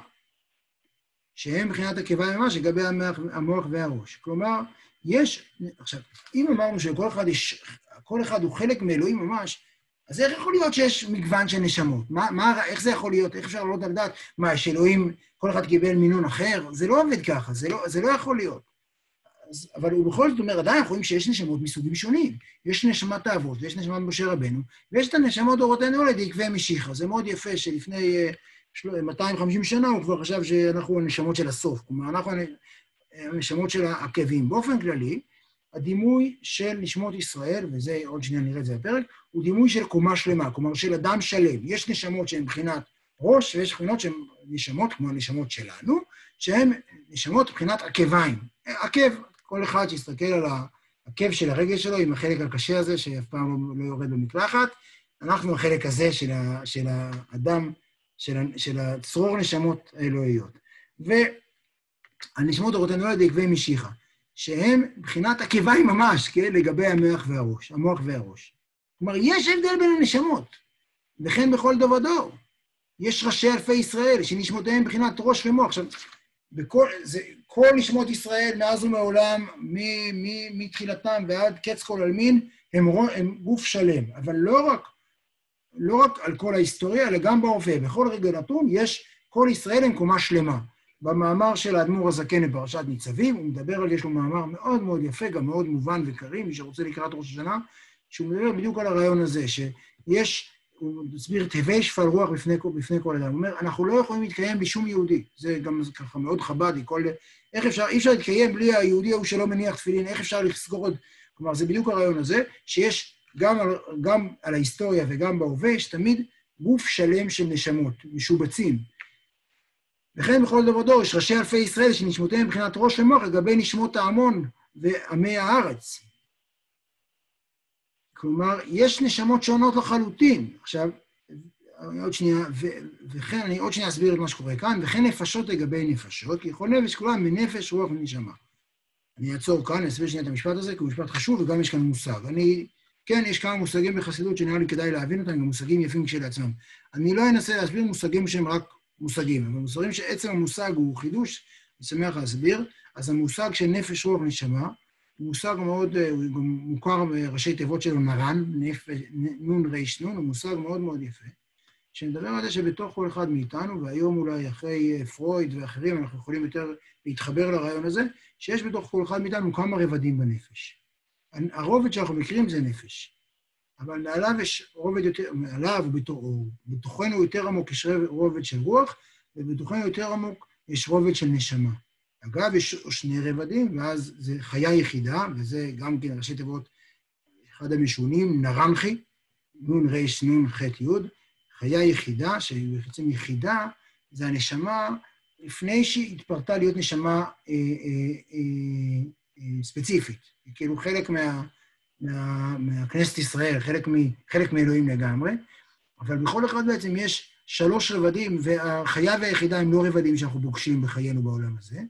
שהם מבחינת הקיבה ממש המוח, המוח והראש. כלומר, יש... עכשיו, אם אמרנו שכל אחד, יש, כל אחד הוא חלק מאלוהים ממש, אז איך יכול להיות שיש מגוון של נשמות? מה, מה, איך זה יכול להיות? איך אפשר לעלות על דעת? מה, שאלוהים, כל אחד קיבל מינון אחר? זה לא עובד ככה, זה לא, זה לא יכול להיות. אז, אבל הוא בכל זאת אומר, עדיין אנחנו רואים שיש נשמות מסוגים שונים. יש נשמת האבות ויש נשמת משה רבנו, ויש את הנשמות דורותינו לדקבי משיחה. זה מאוד יפה שלפני uh, 250 שנה הוא כבר חשב שאנחנו הנשמות של הסוף. כלומר, אנחנו הנשמות של העקבים. באופן כללי, הדימוי של נשמות ישראל, וזה עוד שנייה נראה את זה בפרק, הוא דימוי של קומה שלמה, כלומר של אדם שלם. יש נשמות שהן מבחינת ראש, ויש נשמות שהן נשמות כמו הנשמות שלנו, שהן נשמות מבחינת עקביים. עקב, כל אחד שיסתכל על העקב של הרגל שלו עם החלק הקשה הזה, שאף פעם לא יורד במקלחת, אנחנו החלק הזה של, ה, של האדם, של, של הצרור נשמות האלוהיות. והנשמות אורותינו על ידי עקבי משיחה, שהם מבחינת עקביים ממש, כן, לגבי המוח והראש, המוח והראש. כלומר, יש הבדל בין הנשמות, וכן בכל דור ודור. יש ראשי אלפי ישראל שנשמותיהם מבחינת ראש ומוח. עכשיו, בכל, זה, כל נשמות ישראל מאז ומעולם, מתחילתם ועד קץ כל עלמין, הם, הם גוף שלם. אבל לא רק לא רק על כל ההיסטוריה, אלא גם בהווה. בכל רגע נתון יש כל ישראל הם קומה שלמה. במאמר של האדמו"ר הזקן בפרשת ניצבים, הוא מדבר על, יש לו מאמר מאוד מאוד יפה, גם מאוד מובן וקריא, מי שרוצה לקראת ראש השנה, שהוא מדבר בדיוק על הרעיון הזה, שיש, הוא מסביר, תהווה שפל רוח בפני, בפני כל אדם. הוא אומר, אנחנו לא יכולים להתקיים בלי שום יהודי. זה גם ככה מאוד חב"די, כל... איך אפשר, אי אפשר להתקיים בלי היהודי ההוא שלא מניח תפילין, איך אפשר לסגור עוד... כלומר, זה בדיוק הרעיון הזה, שיש גם על, גם על ההיסטוריה וגם בהווה, יש תמיד גוף שלם של נשמות, משובצים. וכן בכל דבר דור יש ראשי אלפי ישראל שנשמותיהם מבחינת ראש ומוח לגבי נשמות ההמון ועמי הארץ. כלומר, יש נשמות שונות לחלוטין. עכשיו, עוד שנייה, ו, וכן, אני עוד שנייה אסביר את מה שקורה כאן, וכן נפשות לגבי נפשות, כי כל נפש כולם מנפש, רוח ונשמה. אני אעצור כאן, אני אסביר שנייה את המשפט הזה, כי הוא משפט חשוב וגם יש כאן מושג. אני, כן, יש כמה מושגים בחסידות שנראה לי כדאי להבין אותם, גם מושגים יפים כשלעצמם. אני לא אנסה להסביר מושגים שהם רק מושגים, אבל מושגים שעצם המושג הוא חידוש, אני שמח להסביר. אז המושג של נפש, רוח, נשמה, הוא מושג מאוד, הוא גם מוכר בראשי תיבות שלו נרן, נון נון, הוא מושג מאוד מאוד יפה, שמדבר על זה שבתוך כל אחד מאיתנו, והיום אולי אחרי פרויד ואחרים אנחנו יכולים יותר להתחבר לרעיון הזה, שיש בתוך כל אחד מאיתנו כמה רבדים בנפש. הרובד שאנחנו מכירים זה נפש. אבל מעליו יש רובד יותר, מעליו ובתוכנו יותר עמוק יש רובד של רוח, ובתוכנו יותר עמוק יש רובד של נשמה. אגב, יש שני רבדים, ואז זה חיה יחידה, וזה גם כן ראשי תיבות, אחד המשונים, נרנחי, נון ריש נון ח' י', חיה יחידה, שהיא בעצם יחידה, זה הנשמה לפני שהיא התפרטה להיות נשמה אה, אה, אה, אה, ספציפית. כאילו חלק מה, מה, מהכנסת ישראל, חלק, מ, חלק מאלוהים לגמרי, אבל בכל אחד בעצם יש שלוש רבדים, והחיה והיחידה הם לא רבדים שאנחנו פוגשים בחיינו בעולם הזה,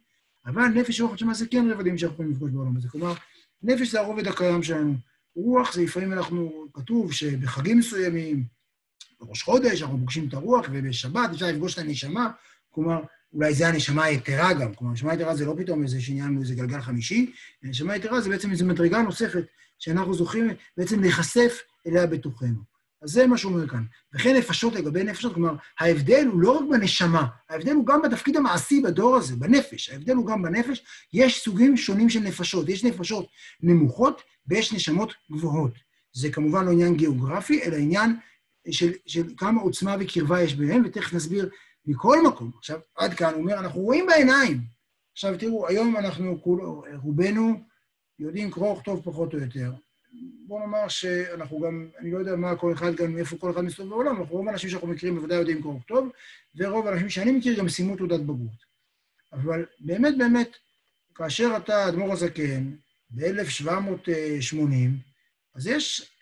אבל נפש רוח נשמה זה כן רבדים שאנחנו יכולים לפגוש בעולם הזה. כלומר, נפש זה הרובד הקיים שלנו. רוח זה לפעמים אנחנו, כתוב שבחגים מסוימים, בראש חודש אנחנו פוגשים את הרוח, ובשבת אפשר לפגוש את הנשמה, כלומר, אולי זה הנשמה היתרה גם, כלומר, הנשמה היתרה זה לא פתאום איזה עניין, איזה גלגל חמישי, הנשמה היתרה זה בעצם איזו מדרגה נוספת שאנחנו זוכים בעצם להיחשף אליה בתוכנו. אז זה מה שהוא אומר כאן. וכן נפשות לגבי נפשות, כלומר, ההבדל הוא לא רק בנשמה, ההבדל הוא גם בתפקיד המעשי בדור הזה, בנפש. ההבדל הוא גם בנפש. יש סוגים שונים של נפשות. יש נפשות נמוכות ויש נשמות גבוהות. זה כמובן לא עניין גיאוגרפי, אלא עניין של, של כמה עוצמה וקרבה יש ביניהם, ותכף נסביר מכל מקום. עכשיו, עד כאן הוא אומר, אנחנו רואים בעיניים. עכשיו, תראו, היום אנחנו, כולו, רובנו יודעים קרוא וכתוב פחות או יותר. בוא נאמר שאנחנו גם, אני לא יודע מה כל אחד, גם איפה כל אחד מסתובב בעולם, אנחנו רוב האנשים שאנחנו מכירים בוודאי יודעים קרוא וכתוב, ורוב האנשים שאני מכיר גם סיימו תעודת בגרות. אבל באמת באמת, כאשר אתה אדמו"ר הזקן, ב-1780, אז יש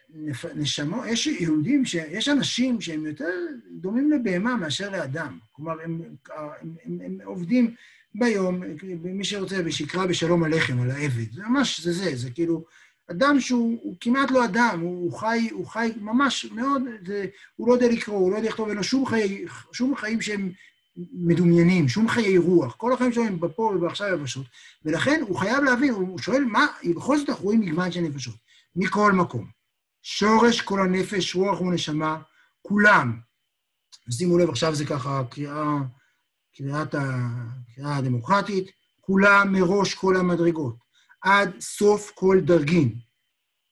נשמו, יש יהודים, ש... יש אנשים שהם יותר דומים לבהמה מאשר לאדם. כלומר, הם, הם, הם, הם עובדים ביום, מי שרוצה, שיקרא בשלום הלחם, על העבד. זה ממש, זה זה, זה כאילו, אדם שהוא כמעט לא אדם, הוא חי, הוא חי ממש מאוד, זה, הוא לא יודע לקרוא, הוא לא יודע לכתוב, אין לו שום, חי, שום חיים שהם מדומיינים, שום חיי רוח. כל החיים שלו הם בפה ובעכשיו יבשות. ולכן הוא חייב להבין, הוא שואל, מה, בכל זאת אנחנו רואים מגוון של נפשות, מכל מקום. שורש כל הנפש, רוח ונשמה, כולם. שימו לב, עכשיו זה ככה קריאה, קריאת ה, קריאה הדמוקרטית, כולם מראש כל המדרגות, עד סוף כל דרגים.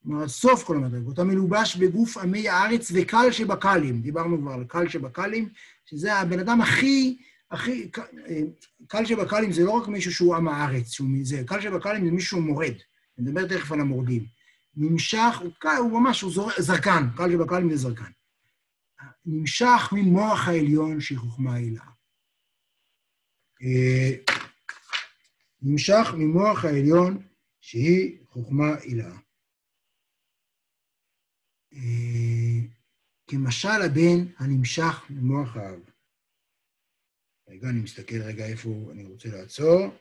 כלומר, עד סוף כל המדרגות, המלובש בגוף עמי הארץ וקל שבקלים. דיברנו כבר על קל שבקלים, שזה הבן אדם הכי, הכי... קל שבקלים זה לא רק מישהו שהוא עם הארץ, שהוא מזה, קל שבקלים זה מישהו מורד. נדבר תכף על המורדים. נמשך, הוא, הוא ממש, הוא זור, זרקן, קל שבקלים זה זרקן. נמשך ממוח העליון שהיא חוכמה עילה. אה, נמשך ממוח העליון שהיא חוכמה עילה. אה, כמשל הבן הנמשך ממוח האב. רגע, אני מסתכל רגע איפה אני רוצה לעצור.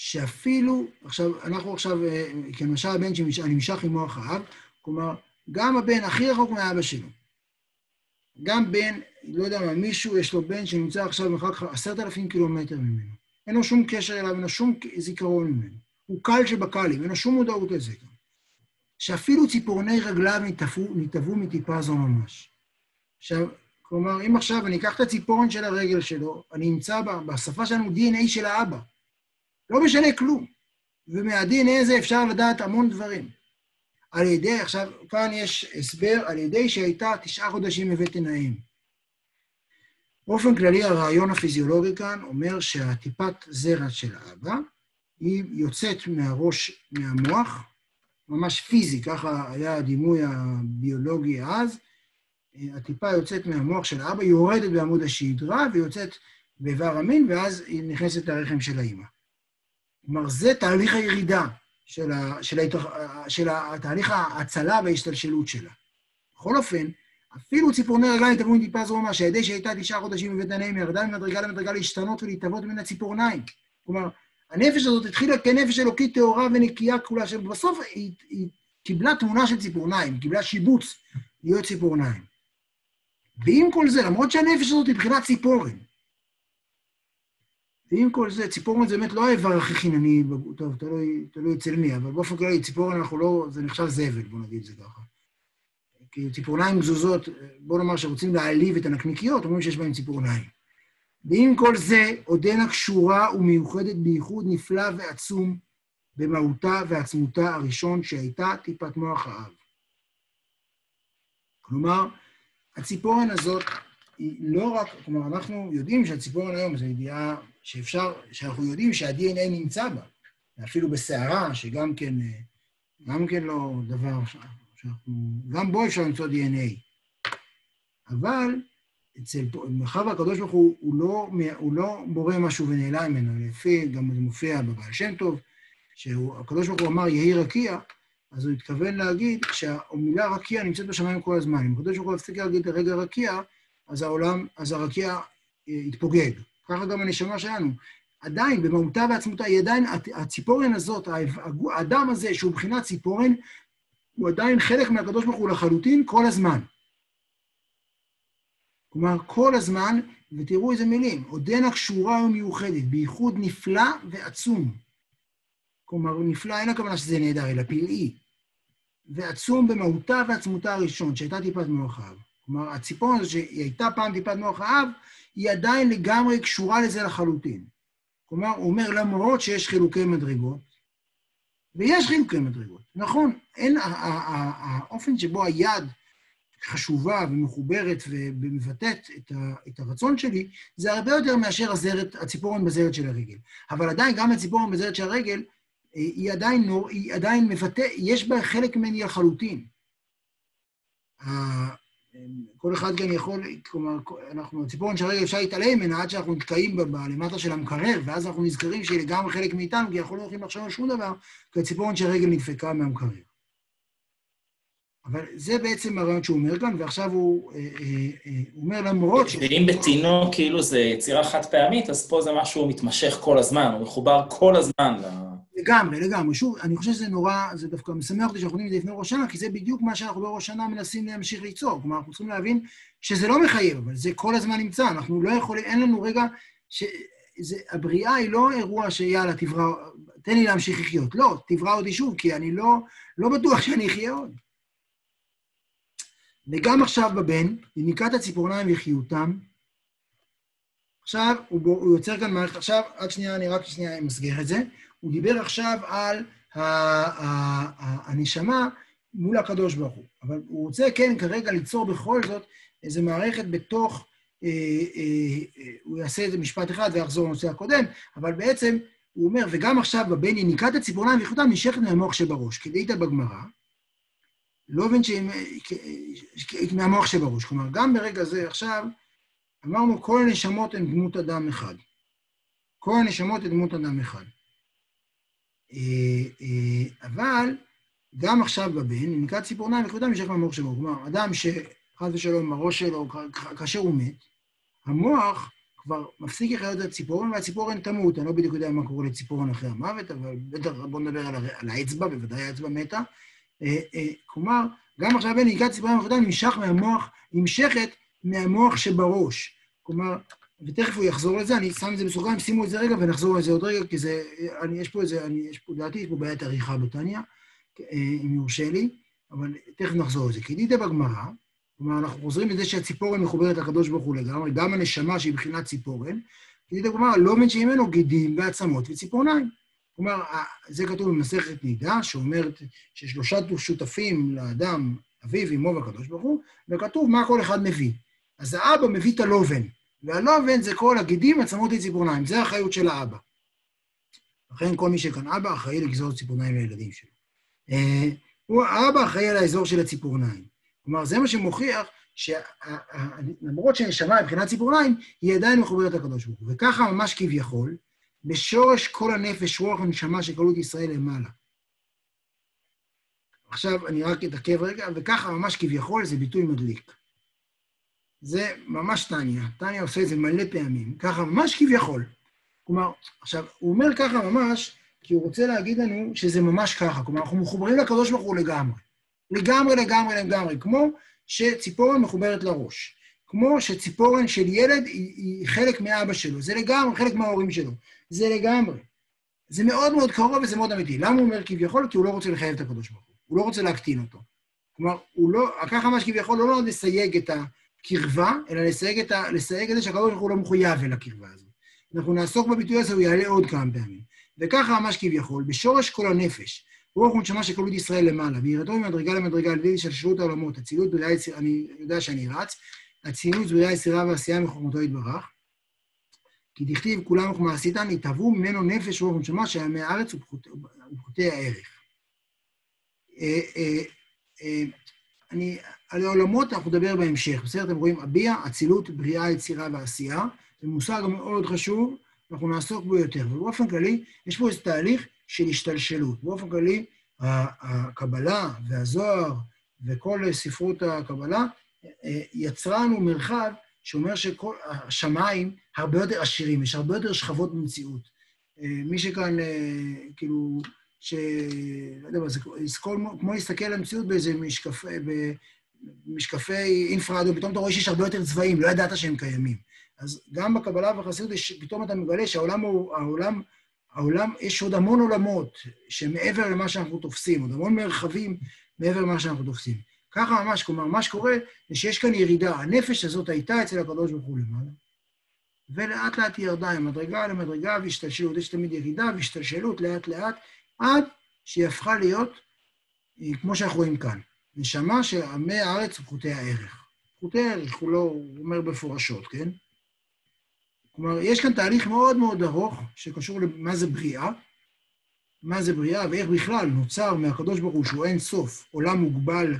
שאפילו, עכשיו, אנחנו עכשיו, אה, כמשל הבן שנמשך מוח האב, כלומר, גם הבן הכי רחוק מאבא שלו, גם בן, לא יודע מה, מישהו, יש לו בן שנמצא עכשיו במרחק עשרת אלפים קילומטר ממנו. אין לו שום קשר אליו, אין לו שום זיכרון ממנו. הוא קל שבקלים, אין לו שום מודעות לזה גם. שאפילו ציפורני רגליו נתעבו מטיפה זו ממש. עכשיו, כלומר, אם עכשיו אני אקח את הציפורן של הרגל שלו, אני אמצא בשפה שלנו DNA של האבא. לא משנה כלום. ומהDNA הזה אפשר לדעת המון דברים. על ידי, עכשיו, כאן יש הסבר, על ידי שהייתה תשעה חודשים בבטן האם. באופן כללי, הרעיון הפיזיולוגי כאן אומר שהטיפת זרע של האבא, היא יוצאת מהראש, מהמוח, ממש פיזי, ככה היה הדימוי הביולוגי אז, הטיפה יוצאת מהמוח של האבא, יורדת בעמוד השדרה ויוצאת באיבר המין, ואז היא נכנסת לרחם של האימא. כלומר, זה תהליך הירידה של, ה, של, ההתרח... של תהליך ההצלה וההשתלשלות שלה. בכל אופן, אפילו ציפורני רגליים טבעו עם טיפה ממש, שהידי שהייתה תשעה חודשים בבית הנעים, ירדה ממדרגה למדרגה להשתנות ולהתהוות מן הציפורניים. כלומר, הנפש הזאת התחילה כנפש אלוקית טהורה ונקייה כולה, שבסוף היא, היא קיבלה תמונה של ציפורניים, קיבלה שיבוץ להיות ציפורניים. ועם כל זה, למרות שהנפש הזאת היא מבחינת ציפורן, ועם כל זה, ציפורן זה באמת לא האיבר הכי חינני, טוב, תלוי, תלוי אצל מי, אבל באופן כללי, ציפורן אנחנו לא, זה נחשב זבל, בוא נגיד את זה ככה. כי ציפורניים גזוזות, בוא נאמר שרוצים להעליב את הנקניקיות, אומרים שיש בהן ציפורניים. ועם כל זה, עודנה קשורה ומיוחדת בייחוד נפלא ועצום במהותה ועצמותה הראשון שהייתה טיפת מוח האב. כלומר, הציפורן הזאת היא לא רק, כלומר, אנחנו יודעים שהציפורן היום זו ידיעה שאפשר, שאנחנו יודעים שה-DNA נמצא בה, אפילו בסערה, שגם כן, גם כן לא דבר שאנחנו, גם בו אפשר למצוא DNA. אבל אצל, מאחר והקדוש ברוך הוא, הוא לא, הוא לא בורא משהו ונעלם ממנו, לפי, גם זה מופיע בבעל שם טוב, שהקדוש ברוך הוא אמר יהי רקיע, אז הוא התכוון להגיד שהמילה רקיע נמצאת בשמיים כל הזמן. אם הקדוש ברוך הוא יפסיק להגיד רגע רקיע, אז העולם, אז הרקיע אה, יתפוגג. ככה גם הנשמה שלנו. עדיין, במהותה ועצמותה, היא עדיין, הציפורן הזאת, האדם הזה, שהוא מבחינת ציפורן, הוא עדיין חלק מהקדוש ברוך הוא לחלוטין כל הזמן. כלומר, כל הזמן, ותראו איזה מילים, עודנה קשורה ומיוחדת, בייחוד נפלא ועצום. כלומר, נפלא, אין הכוונה שזה נהדר, אלא פלאי. ועצום במהותה ועצמותה הראשון, שהייתה טיפת מוח האב. כלומר, הציפורן הזאת שהיא הייתה פעם טיפת מוח האב, היא עדיין לגמרי קשורה לזה לחלוטין. כלומר, הוא אומר, למרות שיש חילוקי מדרגות, ויש חילוקי מדרגות, נכון, אין, האופן שבו היד חשובה ומחוברת ומבטאת את, ה, את הרצון שלי, זה הרבה יותר מאשר הזרת, הציפורן בזרת של הרגל. אבל עדיין, גם הציפורן בזרת של הרגל, היא עדיין, היא עדיין מבטא, יש בה חלק ממני לחלוטין. כל אחד גם יכול, כלומר, אנחנו, הציפורן של הרגל אפשר להתעלם ממנה עד שאנחנו נתקעים למטה של המקרר, ואז אנחנו נזכרים שהיא לגמרי חלק מאיתנו, כי אנחנו לא יכולים לחשוב על שום דבר, כי הציפורן של הרגל נדפקה מהמקרר. אבל זה בעצם הרעיון שהוא אומר כאן, ועכשיו הוא, אה, אה, אה, אומר למרות ש... ואם בתינוק כאילו זה יצירה חד פעמית, אז פה זה משהו מתמשך כל הזמן, הוא מחובר כל הזמן ל... לגמרי, לגמרי. שוב, אני חושב שזה נורא, זה דווקא משמח אותי שאנחנו יודעים את זה לפני ראש שנה, כי זה בדיוק מה שאנחנו בראש שנה מנסים להמשיך ליצור. כלומר, אנחנו צריכים להבין שזה לא מחייב, אבל זה כל הזמן נמצא. אנחנו לא יכולים, אין לנו רגע ש... זה, הבריאה היא לא אירוע שיאללה, תברא, תן לי להמשיך לחיות. לא, תברא אותי שוב, כי אני לא, לא בטוח שאני אחיה עוד. וגם עכשיו בבן, יניקת הציפורניים וחיותם. עכשיו, הוא, בו, הוא יוצר כאן מערכת, עכשיו, עד שנייה, אני רק שנייה אמסגר את זה. הוא דיבר עכשיו על הנשמה מול הקדוש ברוך הוא. אבל הוא רוצה, כן, כרגע ליצור בכל זאת איזו מערכת בתוך, אה, אה, אה, הוא יעשה איזה משפט אחד ויחזור לנושא הקודם, אבל בעצם הוא אומר, וגם עכשיו בבן יניקת הציפורניים וחיותם נשכת מהמוח שבראש, כדאית בגמרא, לא מבין שהם... מהמוח שבראש. כלומר, גם ברגע זה עכשיו, אמרנו, כל הנשמות הן דמות אדם אחד. כל הנשמות הן דמות אדם אחד. אה, אה, אבל גם עכשיו בבן, נקרא ציפורניים וכבודם נמשך מהמוח שבו. כלומר, אדם שחס ושלום, הראש שלו, כאשר הוא מת, המוח כבר מפסיק לחיות את הציפורן, והציפורן תמות. אני לא בדיוק יודע מה קורה לציפורן אחרי המוות, אבל בטח בואו נדבר על האצבע, בוודאי האצבע מתה. אה, כלומר, גם עכשיו בן נקרא ציפורניים וכבודם נמשך מהמוח, נמשכת מהמוח שבראש. כלומר, ותכף הוא יחזור לזה, אני שם את זה בסוגריים, שימו את זה רגע ונחזור לזה עוד רגע, כי זה, אני, יש פה איזה, אני, יש פה, לדעתי, יש פה בעיית עריכה בתניא, אם יורשה לי, אבל תכף נחזור לזה. כי דידה בגמרא, כלומר, אנחנו חוזרים לזה שהציפורן מחוברת לקדוש ברוך הוא לגמרי, גם הנשמה שהיא בחינת ציפורן, כי דידה בגמרא, לא מבין ממנו גידים ועצמות וציפורניים. כלומר, זה כתוב במסכת נידה, שאומרת ששלושה שותפים לאדם, אביו, אמו והקדוש ברוך הוא, וכתוב מה כל אחד מביא. אז האבא מביא את הלובן, והלובן זה כל הגידים, עצמות וציפורניים, זה האחריות של האבא. לכן כל מי שכאן אבא אחראי לגזור ציפורניים לילדים שלו. אה, הוא האבא אחראי על האזור של הציפורניים. כלומר, זה מה שמוכיח שלמרות שנשמה מבחינת ציפורניים, היא עדיין מחוברת לקדוש ברוך הוא. וככה ממש כביכול, בשורש כל הנפש, רוח הנשמה שקלו את ישראל למעלה. עכשיו אני רק אתעכב רגע, וככה ממש כביכול זה ביטוי מדליק. זה ממש טניה, טניה עושה את זה מלא פעמים, ככה ממש כביכול. כלומר, עכשיו, הוא אומר ככה ממש, כי הוא רוצה להגיד לנו שזה ממש ככה. כלומר, אנחנו מחוברים לקדוש ברוך הוא לגמרי. לגמרי, לגמרי, לגמרי. כמו שציפורן מחוברת לראש. כמו שציפורן של ילד היא, היא חלק מאבא שלו. זה לגמרי חלק מההורים שלו. זה לגמרי. זה מאוד מאוד קרוב וזה מאוד אמיתי. למה הוא אומר כביכול? כי הוא לא רוצה לחייב את הקדוש ברוך הוא. הוא לא רוצה להקטין אותו. כלומר, הוא לא, ככה ממש כביכול לא נועד לסייג את הקרבה, אלא לסייג את, ה, לסייג את זה שהקדוש ברוך הוא לא מחויב אל הקרבה הזאת. אנחנו נעסוק בביטוי הזה, הוא יעלה עוד כמה פעמים. וככה ממש כביכול, בשורש כל הנפש, רוח ונשמה של כלות ישראל למעלה, ויראתו ממדרגה למדרגה על ידי שלשלות העולמות, אצילות בריאה יצירה, אני יודע שאני רץ, אצילות בריאה יצירה ועשייה מחוכמתו יתברך. כי דכתיב כולם וכמה עשיתן, יתהוו ממנו נפש רוח ונשמה שעמי הארץ ופחותי הערך. אה, אה, אה, אני, על העולמות אנחנו נדבר בהמשך, בסדר? אתם רואים, אביע, אצילות, בריאה, יצירה ועשייה. זה מושג מאוד חשוב, אנחנו נעסוק בו יותר. ובאופן כללי, יש פה איזה תהליך של השתלשלות. באופן כללי, הקבלה והזוהר וכל ספרות הקבלה יצרה לנו מרחב שאומר שכל השמיים הרבה יותר עשירים, יש הרבה יותר שכבות במציאות. מי שכאן, כאילו, ש... לא יודע מה, זה כמו להסתכל על המציאות באיזה משקפי, במשקפי אינפרד, ופתאום אתה רואה שיש הרבה יותר צבעים, לא ידעת שהם קיימים. אז גם בקבלה ובחסידות, פתאום אתה מגלה שהעולם הוא, העולם, העולם, יש עוד המון עולמות שמעבר למה שאנחנו תופסים, עוד המון מרחבים מעבר למה שאנחנו תופסים. ככה ממש, כלומר, מה שקורה זה שיש כאן ירידה. הנפש הזאת הייתה אצל הקדוש ברוך הוא למעלה, ולאט לאט היא ירדה ממדרגה למדרגה והשתלשלות. יש תמיד ירידה והשתלשלות לאט לאט, עד שהיא הפכה להיות, כמו שאנחנו רואים כאן, נשמה שעמי הארץ ופחותי הערך. פחותי הערך, הוא לא, הוא אומר בפורשות, כן? כלומר, יש כאן תהליך מאוד מאוד ארוך שקשור למה זה בריאה, מה זה בריאה ואיך בכלל נוצר מהקדוש ברוך הוא, שהוא אין סוף, עולם מוגבל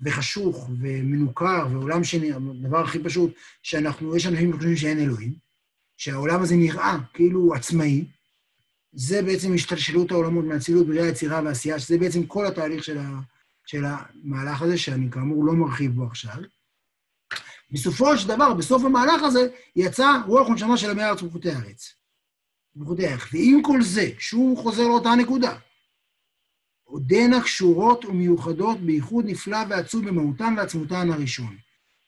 וחשוך ומנוכר, ועולם שני, הדבר הכי פשוט, שאנחנו, יש אנשים שחושבים שאין אלוהים, שהעולם הזה נראה כאילו עצמאי, זה בעצם השתלשלות העולמות מאצילות, בריאה, יצירה ועשייה, שזה בעצם כל התהליך של, ה, של המהלך הזה, שאני כאמור לא מרחיב בו עכשיו. בסופו של דבר, בסוף המהלך הזה, יצא רוח ונשמה של עמי הארץ ומחותי הארץ. ומחותי הארץ. ועם כל זה, שוב חוזר לאותה נקודה, עודנה קשורות ומיוחדות בייחוד נפלא ועצוב במהותן ועצמותן הראשון,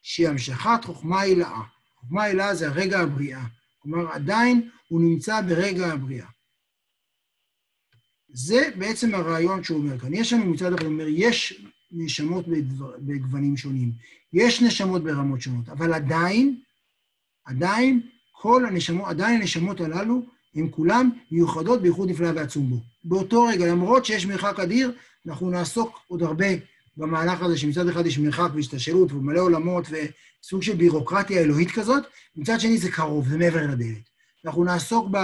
שהיא המשכת חוכמה הילאה. חוכמה הילאה זה הרגע הבריאה. כלומר, עדיין הוא נמצא ברגע הבריאה. זה בעצם הרעיון שהוא אומר כאן. יש לנו מצד אחד, הוא אומר, יש נשמות בדבר, בגוונים שונים, יש נשמות ברמות שונות, אבל עדיין, עדיין, כל הנשמות, עדיין הנשמות הללו, הן כולן מיוחדות בייחוד נפלא ועצום בו. באותו רגע, למרות שיש מרחק אדיר, אנחנו נעסוק עוד הרבה במהלך הזה, שמצד אחד יש מרחק והשתלשלות ומלא עולמות וסוג של בירוקרטיה אלוהית כזאת, מצד שני זה קרוב, זה מעבר לדלת. אנחנו נעסוק ב...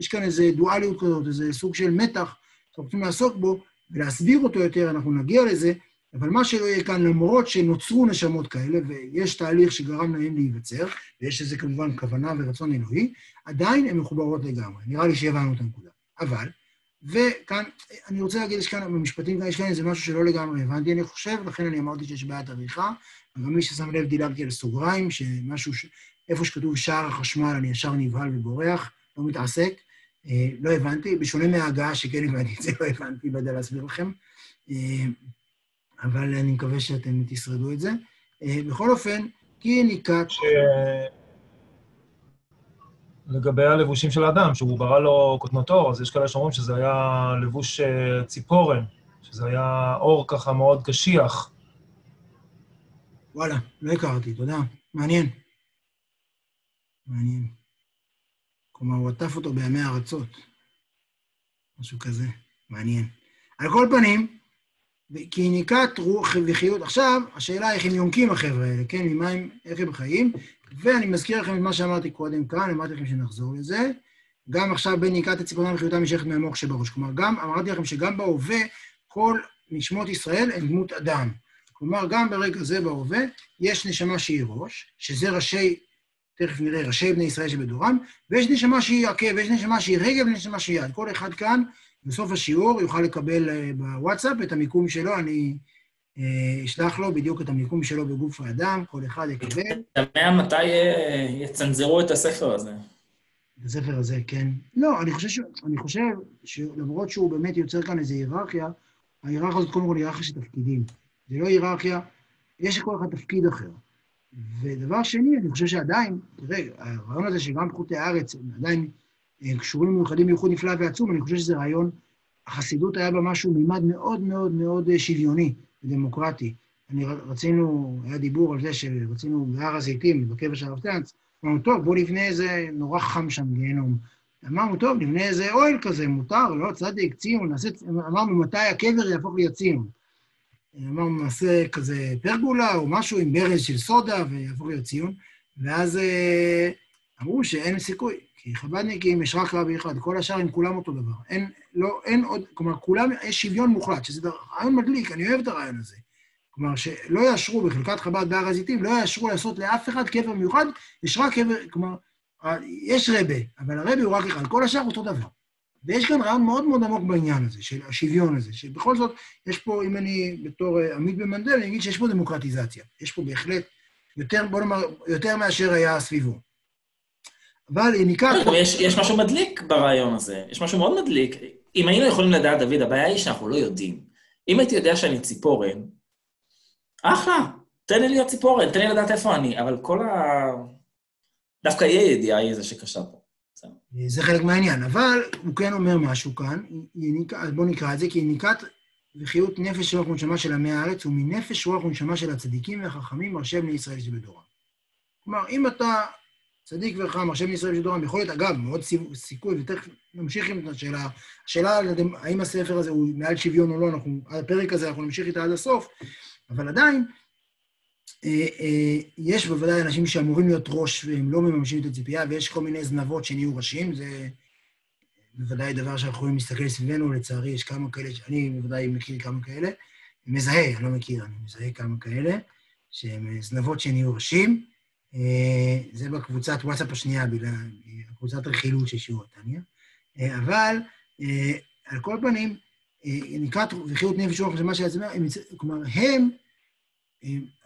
יש כאן איזו דואליות כזאת, איזה סוג של מתח אנחנו רוצים לעסוק בו ולהסביר אותו יותר, אנחנו נגיע לזה, אבל מה שלא יהיה כאן, למרות שנוצרו נשמות כאלה, ויש תהליך שגרם להם להיווצר, ויש לזה כמובן כוונה ורצון אלוהי, עדיין הן מחוברות לגמרי. נראה לי שהבנו את הנקודה. אבל, וכאן, אני רוצה להגיד, יש כאן, במשפטים כאן, יש כאן איזה משהו שלא לגמרי הבנתי, אני חושב, לכן אני אמרתי שיש בעיית עריכה, וגם מי ששם לב דילגתי על סוגריים, שמשהו, ש... איפה שכתוב שער החשמל, אני ישר נבהל ובורח, לא מתעסק. אה, לא הבנתי, בשונה מההגעה שכן הבנתי את זה, לא הבנתי, לא יודע להסביר לכם, אה, אבל אני מקווה שאתם תשרדו את זה. אה, בכל אופן, כי ניקת... ש... לגבי הלבושים של האדם, שהוא ברא לו קוטנות עור, אז יש כאלה שאומרים שזה היה לבוש ציפורן, שזה היה אור ככה מאוד קשיח. וואלה, לא הכרתי, תודה. מעניין. מעניין. כלומר, הוא עטף אותו בימי הארצות. משהו כזה, מעניין. על כל פנים, כי ניקת רוח וחיות. עכשיו, השאלה איך הם יונקים החבר'ה האלה, כן? ממה הם, איך הם חיים. ואני מזכיר לכם את מה שאמרתי קודם כאן, אמרתי לכם שנחזור לזה. גם עכשיו בין ניקת הציפורניים וחיותם נמשכת מהמוח שבראש. כלומר, גם, אמרתי לכם שגם בהווה, כל נשמות ישראל הן דמות אדם. כלומר, גם ברגע זה בהווה, יש נשמה שהיא ראש, שזה ראשי, תכף נראה, ראשי בני ישראל שבדורם, ויש נשמה שהיא עקב, ויש נשמה שהיא רגל ונשמה שהיא יד. כל אחד כאן, בסוף השיעור, יוכל לקבל אה, בוואטסאפ את המיקום שלו, אני אה, אשלח לו בדיוק את המיקום שלו בגוף האדם, כל אחד יקבל. תמה מתי אה, יצנזרו את הספר הזה. את הספר הזה, כן. לא, אני חושב, ש... אני חושב שלמרות שהוא באמת יוצר כאן איזו היררכיה, ההיררכיה הזאת קודם כל היררכיה של תפקידים. זה לא היררכיה, יש לכל אחד תפקיד אחר. ודבר שני, אני חושב שעדיין, תראה, הרעיון הזה שגם פחותי הארץ עדיין אה, קשורים מיוחדים בייחוד נפלא ועצום, אני חושב שזה רעיון, החסידות היה בה משהו מימד מאוד מאוד מאוד אה, שוויוני ודמוקרטי. אני רצינו, היה דיבור על זה שרצינו בהר הזיתים, בקבר של הרב טאנץ, אמרנו, טוב, בואו נבנה איזה, נורא חם שם גיהנום. אמרנו, טוב, נבנה איזה אוהל כזה, מותר, לא, צדיק, ציון, נעשה, אמרנו, מתי הקבר יהפוך להיות ציון. אמרנו, נעשה כזה פרגולה או משהו עם ברז של סודה ויהפוך להיות ציון, ואז אה, אמרו שאין סיכוי, כי חב"דניקים יש רק רבי אחד, כל השאר הם כולם אותו דבר. אין, לא, אין עוד, כלומר, כולם, יש שוויון מוחלט, שזה רעיון מדליק, אני אוהב את הרעיון הזה. כלומר, שלא יאשרו בחלקת חב"ד בהר הזיתים, לא יאשרו לעשות לאף אחד קבר מיוחד, יש רק קבר, כלומר, יש רבה, אבל הרבה הוא רק אחד, כל השאר אותו דבר. ויש כאן רעיון מאוד מאוד עמוק בעניין הזה, של השוויון הזה, שבכל זאת, יש פה, אם אני בתור אה, עמית במנדל, אני אגיד שיש פה דמוקרטיזציה. יש פה בהחלט יותר, בוא נאמר, יותר מאשר היה סביבו. אבל יניקה... יש, יש משהו מדליק ברעיון הזה, יש משהו מאוד מדליק. אם היינו יכולים לדעת, דוד, הבעיה היא שאנחנו לא יודעים. אם הייתי יודע שאני ציפורן, אחלה, תן לי להיות ציפורן, תן לי לדעת איפה אני, אבל כל ה... דווקא יהיה ידיעה היא זה שקשה פה. זה חלק מהעניין, אבל הוא כן אומר משהו כאן, אז בואו נקרא את זה, כי יניקת וחיות נפש רוח ונשמה של עמי הארץ, ומנפש רוח ונשמה של הצדיקים והחכמים, מרשה בני ישראל שבדורם. כלומר, אם אתה צדיק וחכם, מרשה בני ישראל שבדורם, יכול להיות, אגב, מאוד סיכוי, ותכף נמשיך עם השאלה, השאלה האם הספר הזה הוא מעל שוויון או לא, אנחנו, הפרק הזה, אנחנו נמשיך איתה עד הסוף, אבל עדיין, אה, אה, יש בוודאי אנשים שאמורים להיות ראש והם לא מממשים את הציפייה, ויש כל מיני זנבות שנהיו ראשים, זה בוודאי דבר שאנחנו יכולים להסתכל סביבנו, לצערי יש כמה כאלה, אני בוודאי מכיר כמה כאלה, מזהה, אני לא מכיר, אני מזהה כמה כאלה, שהם זנבות שנהיו ראשים. אה, זה בקבוצת וואטסאפ השנייה, בגלל קבוצת רכילות של שיעור התניא. אבל על כל פנים, נקרא וחיות נפש רוח ושמה שיצא, כלומר, הם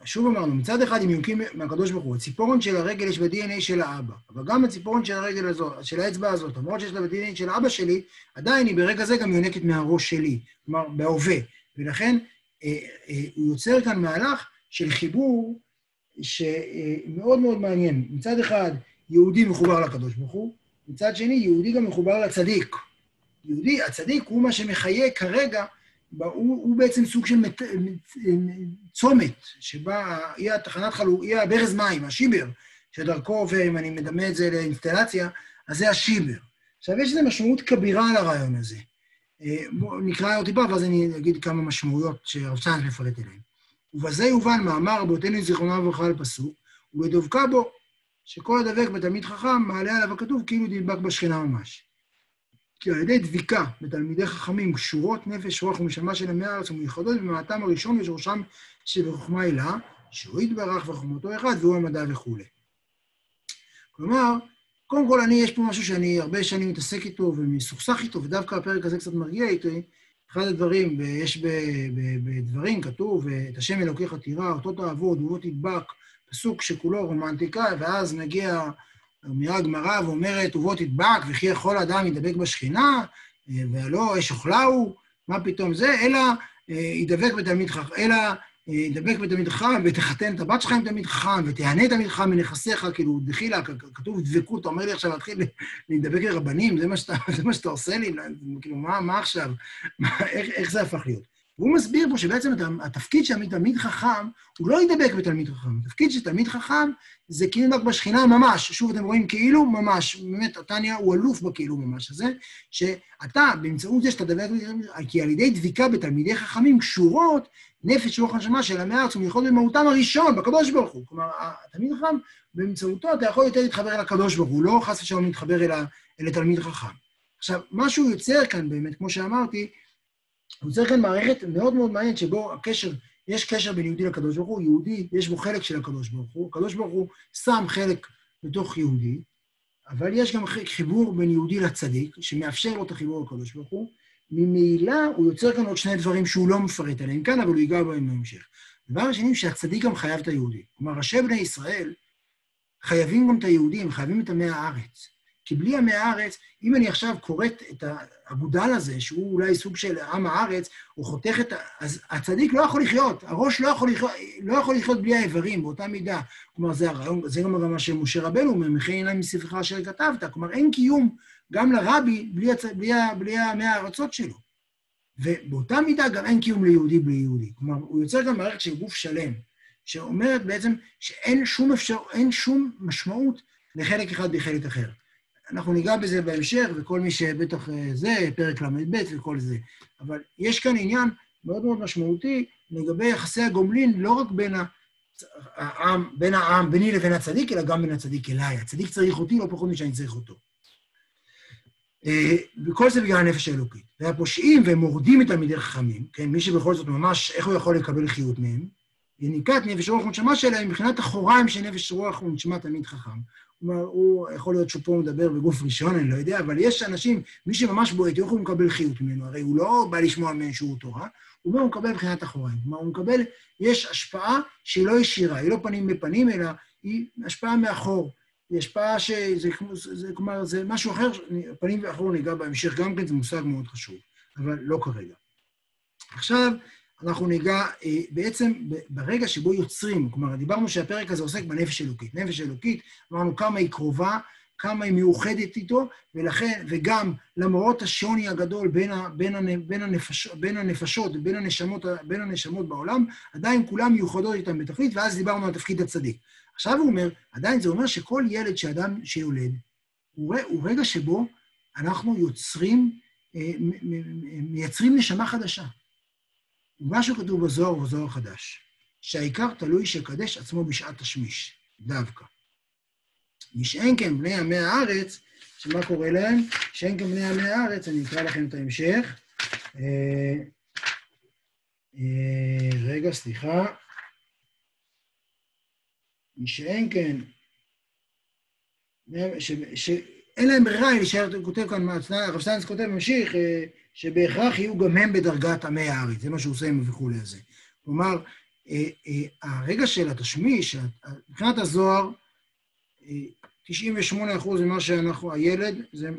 שוב אמרנו, מצד אחד הם יונקים מהקדוש ברוך הוא, הציפורן של הרגל יש ב-DNA של האבא, אבל גם הציפורן של הרגל הזאת, של האצבע הזאת, למרות שיש לה ב-DNA של אבא שלי, עדיין היא ברגע זה גם יונקת מהראש שלי, כלומר, בהווה. ולכן אה, אה, הוא יוצר כאן מהלך של חיבור שמאוד מאוד מעניין. מצד אחד, יהודי מחובר לקדוש ברוך הוא, מצד שני, יהודי גם מחובר לצדיק. יהודי, הצדיק הוא מה שמחיה כרגע הוא, הוא בעצם סוג של מת, צומת, שבה היא התחנת חלוק, היא הברז מים, השיבר, שדרכו עובר, אם אני מדמה את זה לאינסטלציה, אז זה השיבר. עכשיו, יש איזו משמעות כבירה לרעיון הזה. אה, נקרא עוד טיפה, ואז אני אגיד כמה משמעויות שהרב צאנז מפרט אליהן. ובזה יובן מאמר רבותינו זיכרונם לברכה על פסוק, ובדבקה בו, שכל הדבק בתלמיד חכם, מעלה עליו הכתוב כאילו דבק בשכינה ממש. כי על ידי דביקה בתלמידי חכמים קשורות נפש, רוח ונשמה של עמי הארץ ומיוחדות במעטם הראשון ושורשם שבחוכמה הילה, שהוא יתברך וחוכמתו אחד והוא המדע וכולי. כלומר, קודם כל, אני, יש פה משהו שאני הרבה שנים מתעסק איתו ומסוכסך איתו, ודווקא הפרק הזה קצת מרגיע איתי. אחד הדברים, יש בדברים, כתוב, את השם אלוקיך תירא, אותו תעבוד, ובו תדבק, פסוק שכולו רומנטיקה, ואז מגיע אמירה הגמרא ואומרת, ובוא תדבק, וכי יכול אדם ידבק בשכינה, אה, והלא אש אוכלה הוא, מה פתאום זה, אלא אה, ידבק בתלמיד חכם, אלא אה, ידבק בתלמיד חכם, ותחתן את הבת שלך עם תלמיד חכם, ותהנה תלמיד חכם מנכסיך, כאילו, דחילה, כתוב דבקות, אתה אומר לי עכשיו להתחיל להידבק לרבנים, זה מה שאתה, זה מה שאתה עושה לי, כאילו, מה, מה עכשיו? איך, איך זה הפך להיות? והוא מסביר פה שבעצם התפקיד של תלמיד חכם, הוא לא ידבק בתלמיד חכם. התפקיד של תלמיד חכם זה כאילו רק בשכינה ממש. שוב, אתם רואים כאילו ממש. באמת, התניא הוא אלוף בכאילו ממש הזה, שאתה, באמצעות זה שאתה דבק, כי על ידי דביקה בתלמידי חכמים קשורות נפש רוח הנשמה של עמי הארץ ומיוחד במהותם הראשון, בקדוש ברוך הוא. כלומר, התלמיד חכם, באמצעותו אתה יכול יותר להתחבר אל הקדוש ברוך הוא, לא חס ושלום להתחבר אל, אל התלמיד חכם. עכשיו, מה שהוא יוצר כאן באמת, כמו שאמרתי, יוצר כאן מערכת מאוד מאוד מעניינת שבו הקשר, יש קשר בין יהודי לקדוש ברוך הוא, יהודי, יש בו חלק של הקדוש ברוך הוא, הקדוש ברוך הוא שם חלק בתוך יהודי, אבל יש גם חיבור בין יהודי לצדיק, שמאפשר לו את החיבור לקדוש ברוך הוא, ממילא הוא יוצר כאן עוד שני דברים שהוא לא מפרט עליהם כאן, אבל הוא ייגע בהם בהמשך. הדבר השני, שהצדיק גם חייב את היהודי. כלומר, ראשי בני ישראל חייבים גם את היהודים, חייבים את עמי הארץ. כי בלי עמי הארץ, אם אני עכשיו כורת את האגודל הזה, שהוא אולי סוג של עם הארץ, הוא חותך את ה... אז הצדיק לא יכול לחיות, הראש לא יכול לחיות, לא יכול לחיות בלי האיברים, באותה מידה. כלומר, זה הרעיון, זה גם מה שמשה רבנו אומר, מכין להם מספרך אשר כתבת. כלומר, אין קיום גם לרבי בלי, הצ... בלי, בלי עמי הארצות שלו. ובאותה מידה גם אין קיום ליהודי בלי יהודי. כלומר, הוא יוצר גם מערכת של גוף שלם, שאומרת בעצם שאין שום אפשר, אין שום משמעות לחלק אחד בחלק אחר. אנחנו ניגע בזה בהמשך, וכל מי שבטח אה, זה, פרק ל"ב וכל זה. אבל יש כאן עניין מאוד מאוד משמעותי לגבי יחסי הגומלין, לא רק בין העם, בין העם, ביני לבין הצדיק, אלא גם בין הצדיק אליי. הצדיק צריך אותי לא פחות משאני צריך אותו. אה, וכל זה בגלל הנפש האלוקית. והפושעים, והם מורדים את תלמידי חכמים, כן, מי שבכל זאת ממש, איך הוא יכול לקבל חיות מהם? יניקת נפש רוח ונשמה שלהם מבחינת אחוריים של נפש רוח ונשמה תלמיד חכם. כלומר, הוא, יכול להיות שהוא פה מדבר בגוף ראשון, אני לא יודע, אבל יש אנשים, מי שממש בועט, איך הוא מקבל חיות ממנו? הרי הוא לא בא לשמוע ממנו שהוא תורה, הוא אומר, הוא מקבל מבחינת אחוריים. כלומר, הוא מקבל, יש השפעה שהיא לא ישירה, היא לא פנים בפנים, אלא היא השפעה מאחור. היא השפעה שזה, זה, כלומר, זה משהו אחר, פנים ואחור ניגע בהמשך, גם כן זה מושג מאוד חשוב, אבל לא כרגע. עכשיו, אנחנו ניגע אה, בעצם ברגע שבו יוצרים, כלומר, דיברנו שהפרק הזה עוסק בנפש אלוקית. נפש אלוקית, אמרנו כמה היא קרובה, כמה היא מאוחדת איתו, ולכן, וגם למרות השוני הגדול בין, ה, בין, ה, בין, הנפש, בין הנפשות, בין הנשמות, בין הנשמות בעולם, עדיין כולם מיוחדות איתן בתכלית, ואז דיברנו על תפקיד הצדיק. עכשיו הוא אומר, עדיין זה אומר שכל ילד שאדם שיולד, הוא, הוא רגע שבו אנחנו יוצרים, אה, מייצרים נשמה חדשה. ומה שכתוב בזוהר הוא זוהר חדש, שהעיקר תלוי שקדש עצמו בשעת תשמיש, דווקא. משאין כן בני עמי הארץ, שמה קורה להם? שאין כן בני עמי הארץ, אני אקרא לכם את ההמשך. אה, אה, רגע, סליחה. משאין כן, שאין להם ברירה, להישאר, כותב כאן, הרב סטיינס כותב, ממשיך, אה, שבהכרח יהיו גם הם בדרגת עמי הארץ, זה מה שהוא עושה עם וכולי הזה. כלומר, אה, אה, הרגע של התשמיש, מבחינת הזוהר, 98 אחוז ממה שאנחנו, הילד, זה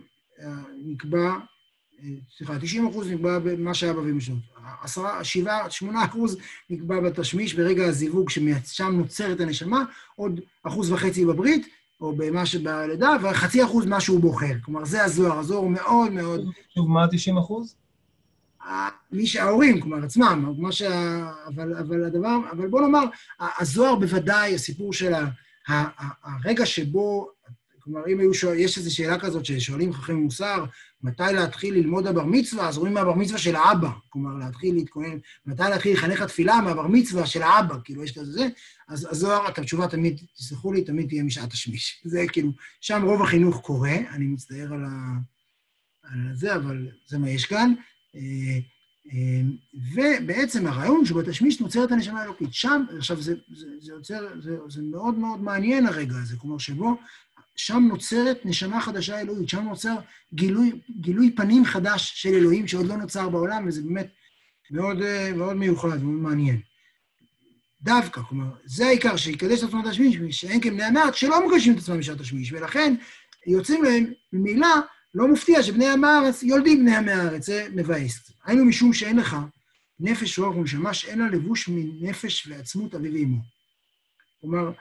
נקבע, סליחה, 90 אחוז נקבע במה שהיה משנות. עשרה, שבעה, שמונה אחוז נקבע בתשמיש ברגע הזיווג ששם נוצרת הנשמה, עוד אחוז וחצי בברית, או במה שבלידה, וחצי אחוז מה שהוא בוחר. כלומר, זה הזוהר, הזוהר הוא מאוד מאוד... שוב, מה ה-90 אחוז? מי שההורים, כלומר, עצמם, מה שה... אבל, אבל הדבר, אבל בוא נאמר, הזוהר בוודאי, הסיפור של ה... הרגע שבו כלומר, אם היו שואל, יש איזו שאלה כזאת ששואלים חכמים מוסר, מתי להתחיל ללמוד הבר מצווה, אז רואים מהבר מצווה של האבא. כלומר, להתחיל להתכונן, מתי להתחיל לחנך התפילה מהבר מצווה של האבא, כאילו, יש כזה זה. אז הזוהר, התשובה תמיד, תסלחו לי, תמיד תהיה משעת השמיש. זה כאילו, שם רוב החינוך קורה, אני מצטער על, ה... על זה, אבל זה מה יש כאן. אה, אה, ובעצם הרעיון שבתשמיש נוצרת הנשמה האלוקית. שם, עכשיו, זה, זה, זה יוצר, זה, זה מאוד מאוד מעניין הרגע הזה, כלומר, שבו שם נוצרת נשמה חדשה אלוהית, שם נוצר גילוי, גילוי פנים חדש של אלוהים שעוד לא נוצר בעולם, וזה באמת מאוד, אה, מאוד מיוחד, מאוד מעניין. דווקא, כלומר, זה העיקר, שיקדש את עצמם השמיש, שאין כבני המעט, שלא מגשים את עצמם בשעת השמיש, ולכן יוצאים להם, ממילא, לא מופתיע שבני עם הארץ יולדים בני עמי הארץ, זה מבאס. היינו משום שאין לך נפש רוח ונשמה שאין לה לבוש מנפש ועצמות אביו ואמו. כלומר,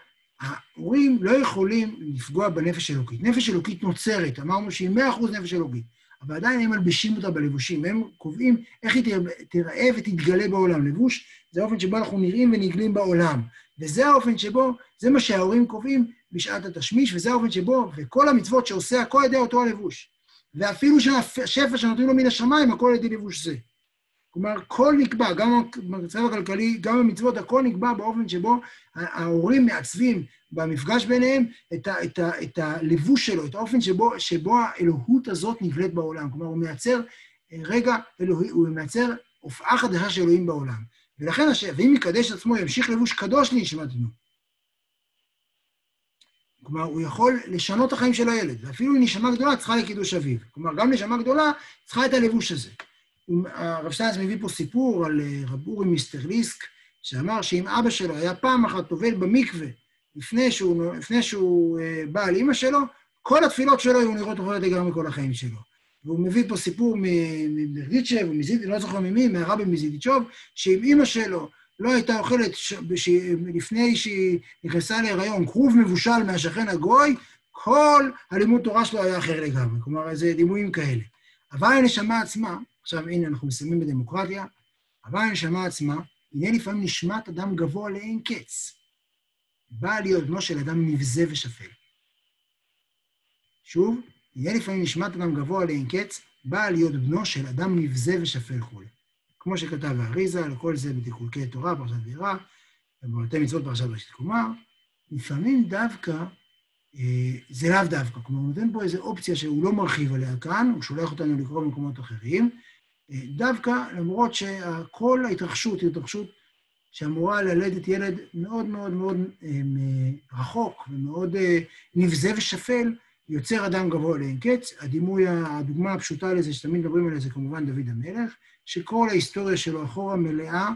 ההורים לא יכולים לפגוע בנפש אלוקית. נפש אלוקית נוצרת, אמרנו שהיא מאה אחוז נפש אלוקית, אבל עדיין הם מלבישים אותה בלבושים, הם קובעים איך היא תיראה ותתגלה בעולם. לבוש זה האופן שבו אנחנו נראים ונגלים בעולם. וזה האופן שבו, זה מה שההורים קובעים בשעת התשמיש, וזה האופן שבו, וכל המצוות שעושה הכל על ידי אותו הלבוש. ואפילו שהשפע שנותנים לו מן השמיים, הכל על ידי לבוש זה. כלומר, כל נקבע, גם במצב הכלכלי, גם במצוות, הכל נקבע באופן שבו ההורים מעצבים במפגש ביניהם את, ה, את, ה, את הלבוש שלו, את האופן שבו, שבו האלוהות הזאת נבלט בעולם. כלומר, הוא מייצר רגע אלוהי, הוא מייצר הופעה חדשה של אלוהים בעולם. ולכן, ואם יקדש עצמו, ימשיך לבוש קדוש לנשמת בנו. כלומר, הוא יכול לשנות את החיים של הילד, ואפילו נשמה גדולה צריכה לקידוש אביו. כלומר, גם נשמה גדולה צריכה את הלבוש הזה. הרב שטיינס מביא פה סיפור על אה, רב אורי מיסטרליסק, שאמר שאם אבא שלו היה פעם אחת טובל במקווה לפני שהוא, לפני שהוא אה, בא על אימא שלו, כל התפילות שלו היו נראות אחרת לגמרי כל החיים שלו. והוא מביא פה סיפור מברדיצ'ב, לא זוכר ממי, מהרבי מזידיצ'וב, שאם אימא שלו לא הייתה אוכלת ש... ש... לפני שהיא נכנסה להיריון כרוב מבושל מהשכן הגוי, כל הלימוד תורה שלו היה אחר לגמרי. כלומר, זה דימויים כאלה. אבל הנשמה עצמה, עכשיו הנה אנחנו מסיימים בדמוקרטיה, אבל הנשמה עצמה, הנה לפעמים נשמת אדם גבוה לאין קץ. באה להיות בנו של אדם נבזה ושפל. שוב, הנה לפעמים נשמת אדם גבוה לאין קץ, באה להיות בנו של אדם נבזה ושפל כולי. כמו שכתב האריזה, לכל זה בתיקולקי תורה, פרשת בירה, ובעולתי מצוות פרשת ראשית קומה, לפעמים דווקא, אה, זה לאו דווקא, כלומר, הוא נותן פה איזו אופציה שהוא לא מרחיב עליה כאן, הוא שולח אותנו לקרוא במקומות אחרים, דווקא למרות שכל ההתרחשות היא התרחשות שאמורה ללדת ילד מאוד מאוד מאוד אה, רחוק ומאוד נבזה ושפל, יוצר אדם גבוה לאין קץ. הדימוי, הדוגמה הפשוטה לזה, שתמיד מדברים עליה, זה כמובן דוד המלך, שכל ההיסטוריה שלו אחורה מלאה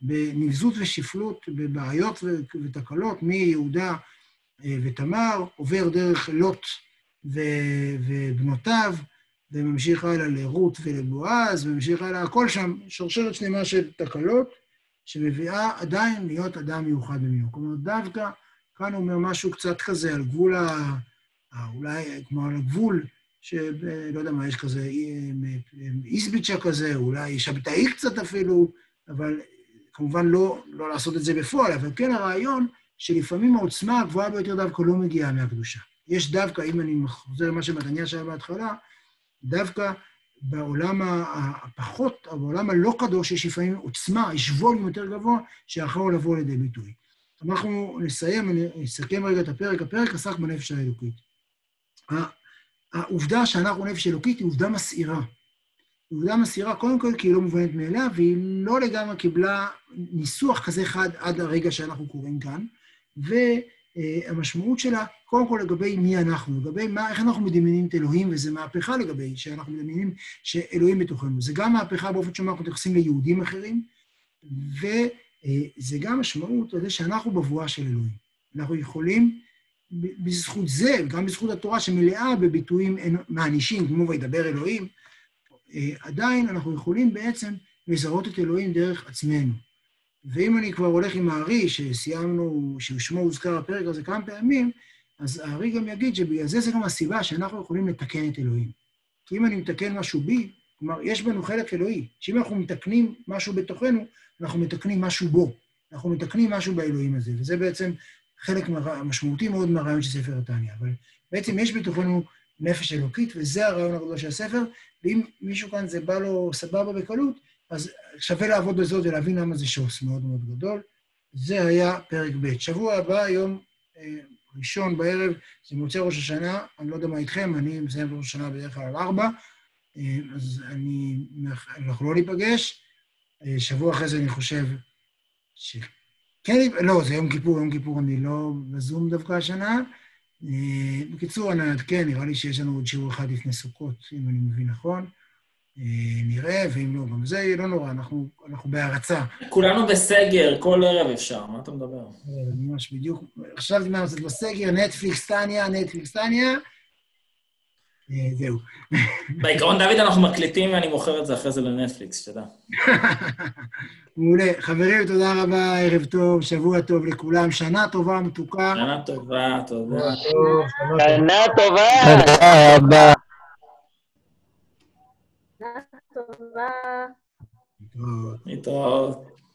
בנבזות ושפלות, בבעיות ותקלות, מיהודה אה, ותמר, עובר דרך לוט ובנותיו, וממשיך הלאה לרות ולבועז, וממשיך הלאה, הכל שם שרשרת שלמה של תקלות, שמביאה עדיין להיות אדם מיוחד במיוחד. כלומר, דווקא כאן הוא אומר משהו קצת כזה על גבול ה... אולי כמו על הגבול, שלא יודע מה, יש כזה איסביצ'ה כזה, אולי שבתאי קצת אפילו, אבל כמובן לא, לא לעשות את זה בפועל, אבל כן הרעיון שלפעמים העוצמה הגבוהה ביותר דווקא לא מגיעה מהקדושה. יש דווקא, אם אני חוזר למה שמתניה שהיה בהתחלה, דווקא בעולם הפחות, בעולם הלא קדוש, יש לפעמים עוצמה, יש ווליום יותר גבוה, שיכול לבוא לידי ביטוי. אנחנו נסיים, אני אסכם רגע את הפרק. הפרק עסק בנפש האלוקית. העובדה שאנחנו נפש אלוקית היא עובדה מסעירה. עובדה מסעירה קודם כל כי היא לא מובנת מאליה, והיא לא לגמרי קיבלה ניסוח כזה חד עד הרגע שאנחנו קוראים כאן, והמשמעות שלה, קודם כל לגבי מי אנחנו, לגבי מה, איך אנחנו מדמיינים את אלוהים, וזו מהפכה לגבי שאנחנו מדמיינים שאלוהים בתוכנו. זה גם מהפכה באופן שבו אנחנו מתייחסים ליהודים אחרים, וזה גם משמעות לזה שאנחנו בבואה של אלוהים. אנחנו יכולים בזכות זה, גם בזכות התורה שמלאה בביטויים מענישים, כמו וידבר אלוהים, עדיין אנחנו יכולים בעצם לזהות את אלוהים דרך עצמנו. ואם אני כבר הולך עם הארי, שסיימנו, ששמו הוזכר בפרק הזה כמה פעמים, אז הארי גם יגיד שבגלל זה זה גם הסיבה שאנחנו יכולים לתקן את אלוהים. כי אם אני מתקן משהו בי, כלומר, יש בנו חלק אלוהי, שאם אנחנו מתקנים משהו בתוכנו, אנחנו מתקנים משהו בו. אנחנו מתקנים משהו באלוהים הזה, וזה בעצם חלק משמעותי מאוד מהרעיון של ספר התניא. אבל בעצם יש בתוכנו נפש אלוקית, וזה הרעיון הגדול של הספר, ואם מישהו כאן זה בא לו סבבה בקלות, אז שווה לעבוד בזאת ולהבין למה זה שוס מאוד מאוד גדול. זה היה פרק ב'. שבוע הבא, יום אה, ראשון בערב, זה מוצא ראש השנה, אני לא יודע מה איתכם, אני מסיים ראש השנה בדרך כלל על ארבע, אה, אז אני, אנחנו לא ניפגש. אה, שבוע אחרי זה אני חושב ש... כן, לא, זה יום כיפור, יום כיפור אני לא בזום דווקא השנה. אה, בקיצור, אני אעדכן, נראה לי שיש לנו עוד שיעור אחד לפני סוכות, אם אני מבין נכון. אה, נראה, ואם לא, גם זה לא נורא, אנחנו, אנחנו בהרצה. כולנו בסגר, כל ערב אפשר, מה אתה מדבר? אה, ממש בדיוק. חשבתי מה לעשות בסגר, נטפליקס טניה, נטפליקס טניה. זהו. בעיקרון, דוד, אנחנו מקליטים ואני מוכר את זה אחרי זה לנטפליקס, שתדע. מעולה. חברים, תודה רבה, ערב טוב, שבוע טוב לכולם, שנה טובה, מתוקה. שנה טובה, תודה. שנה טובה. תודה רבה. warahmatullahi Itu. Itu.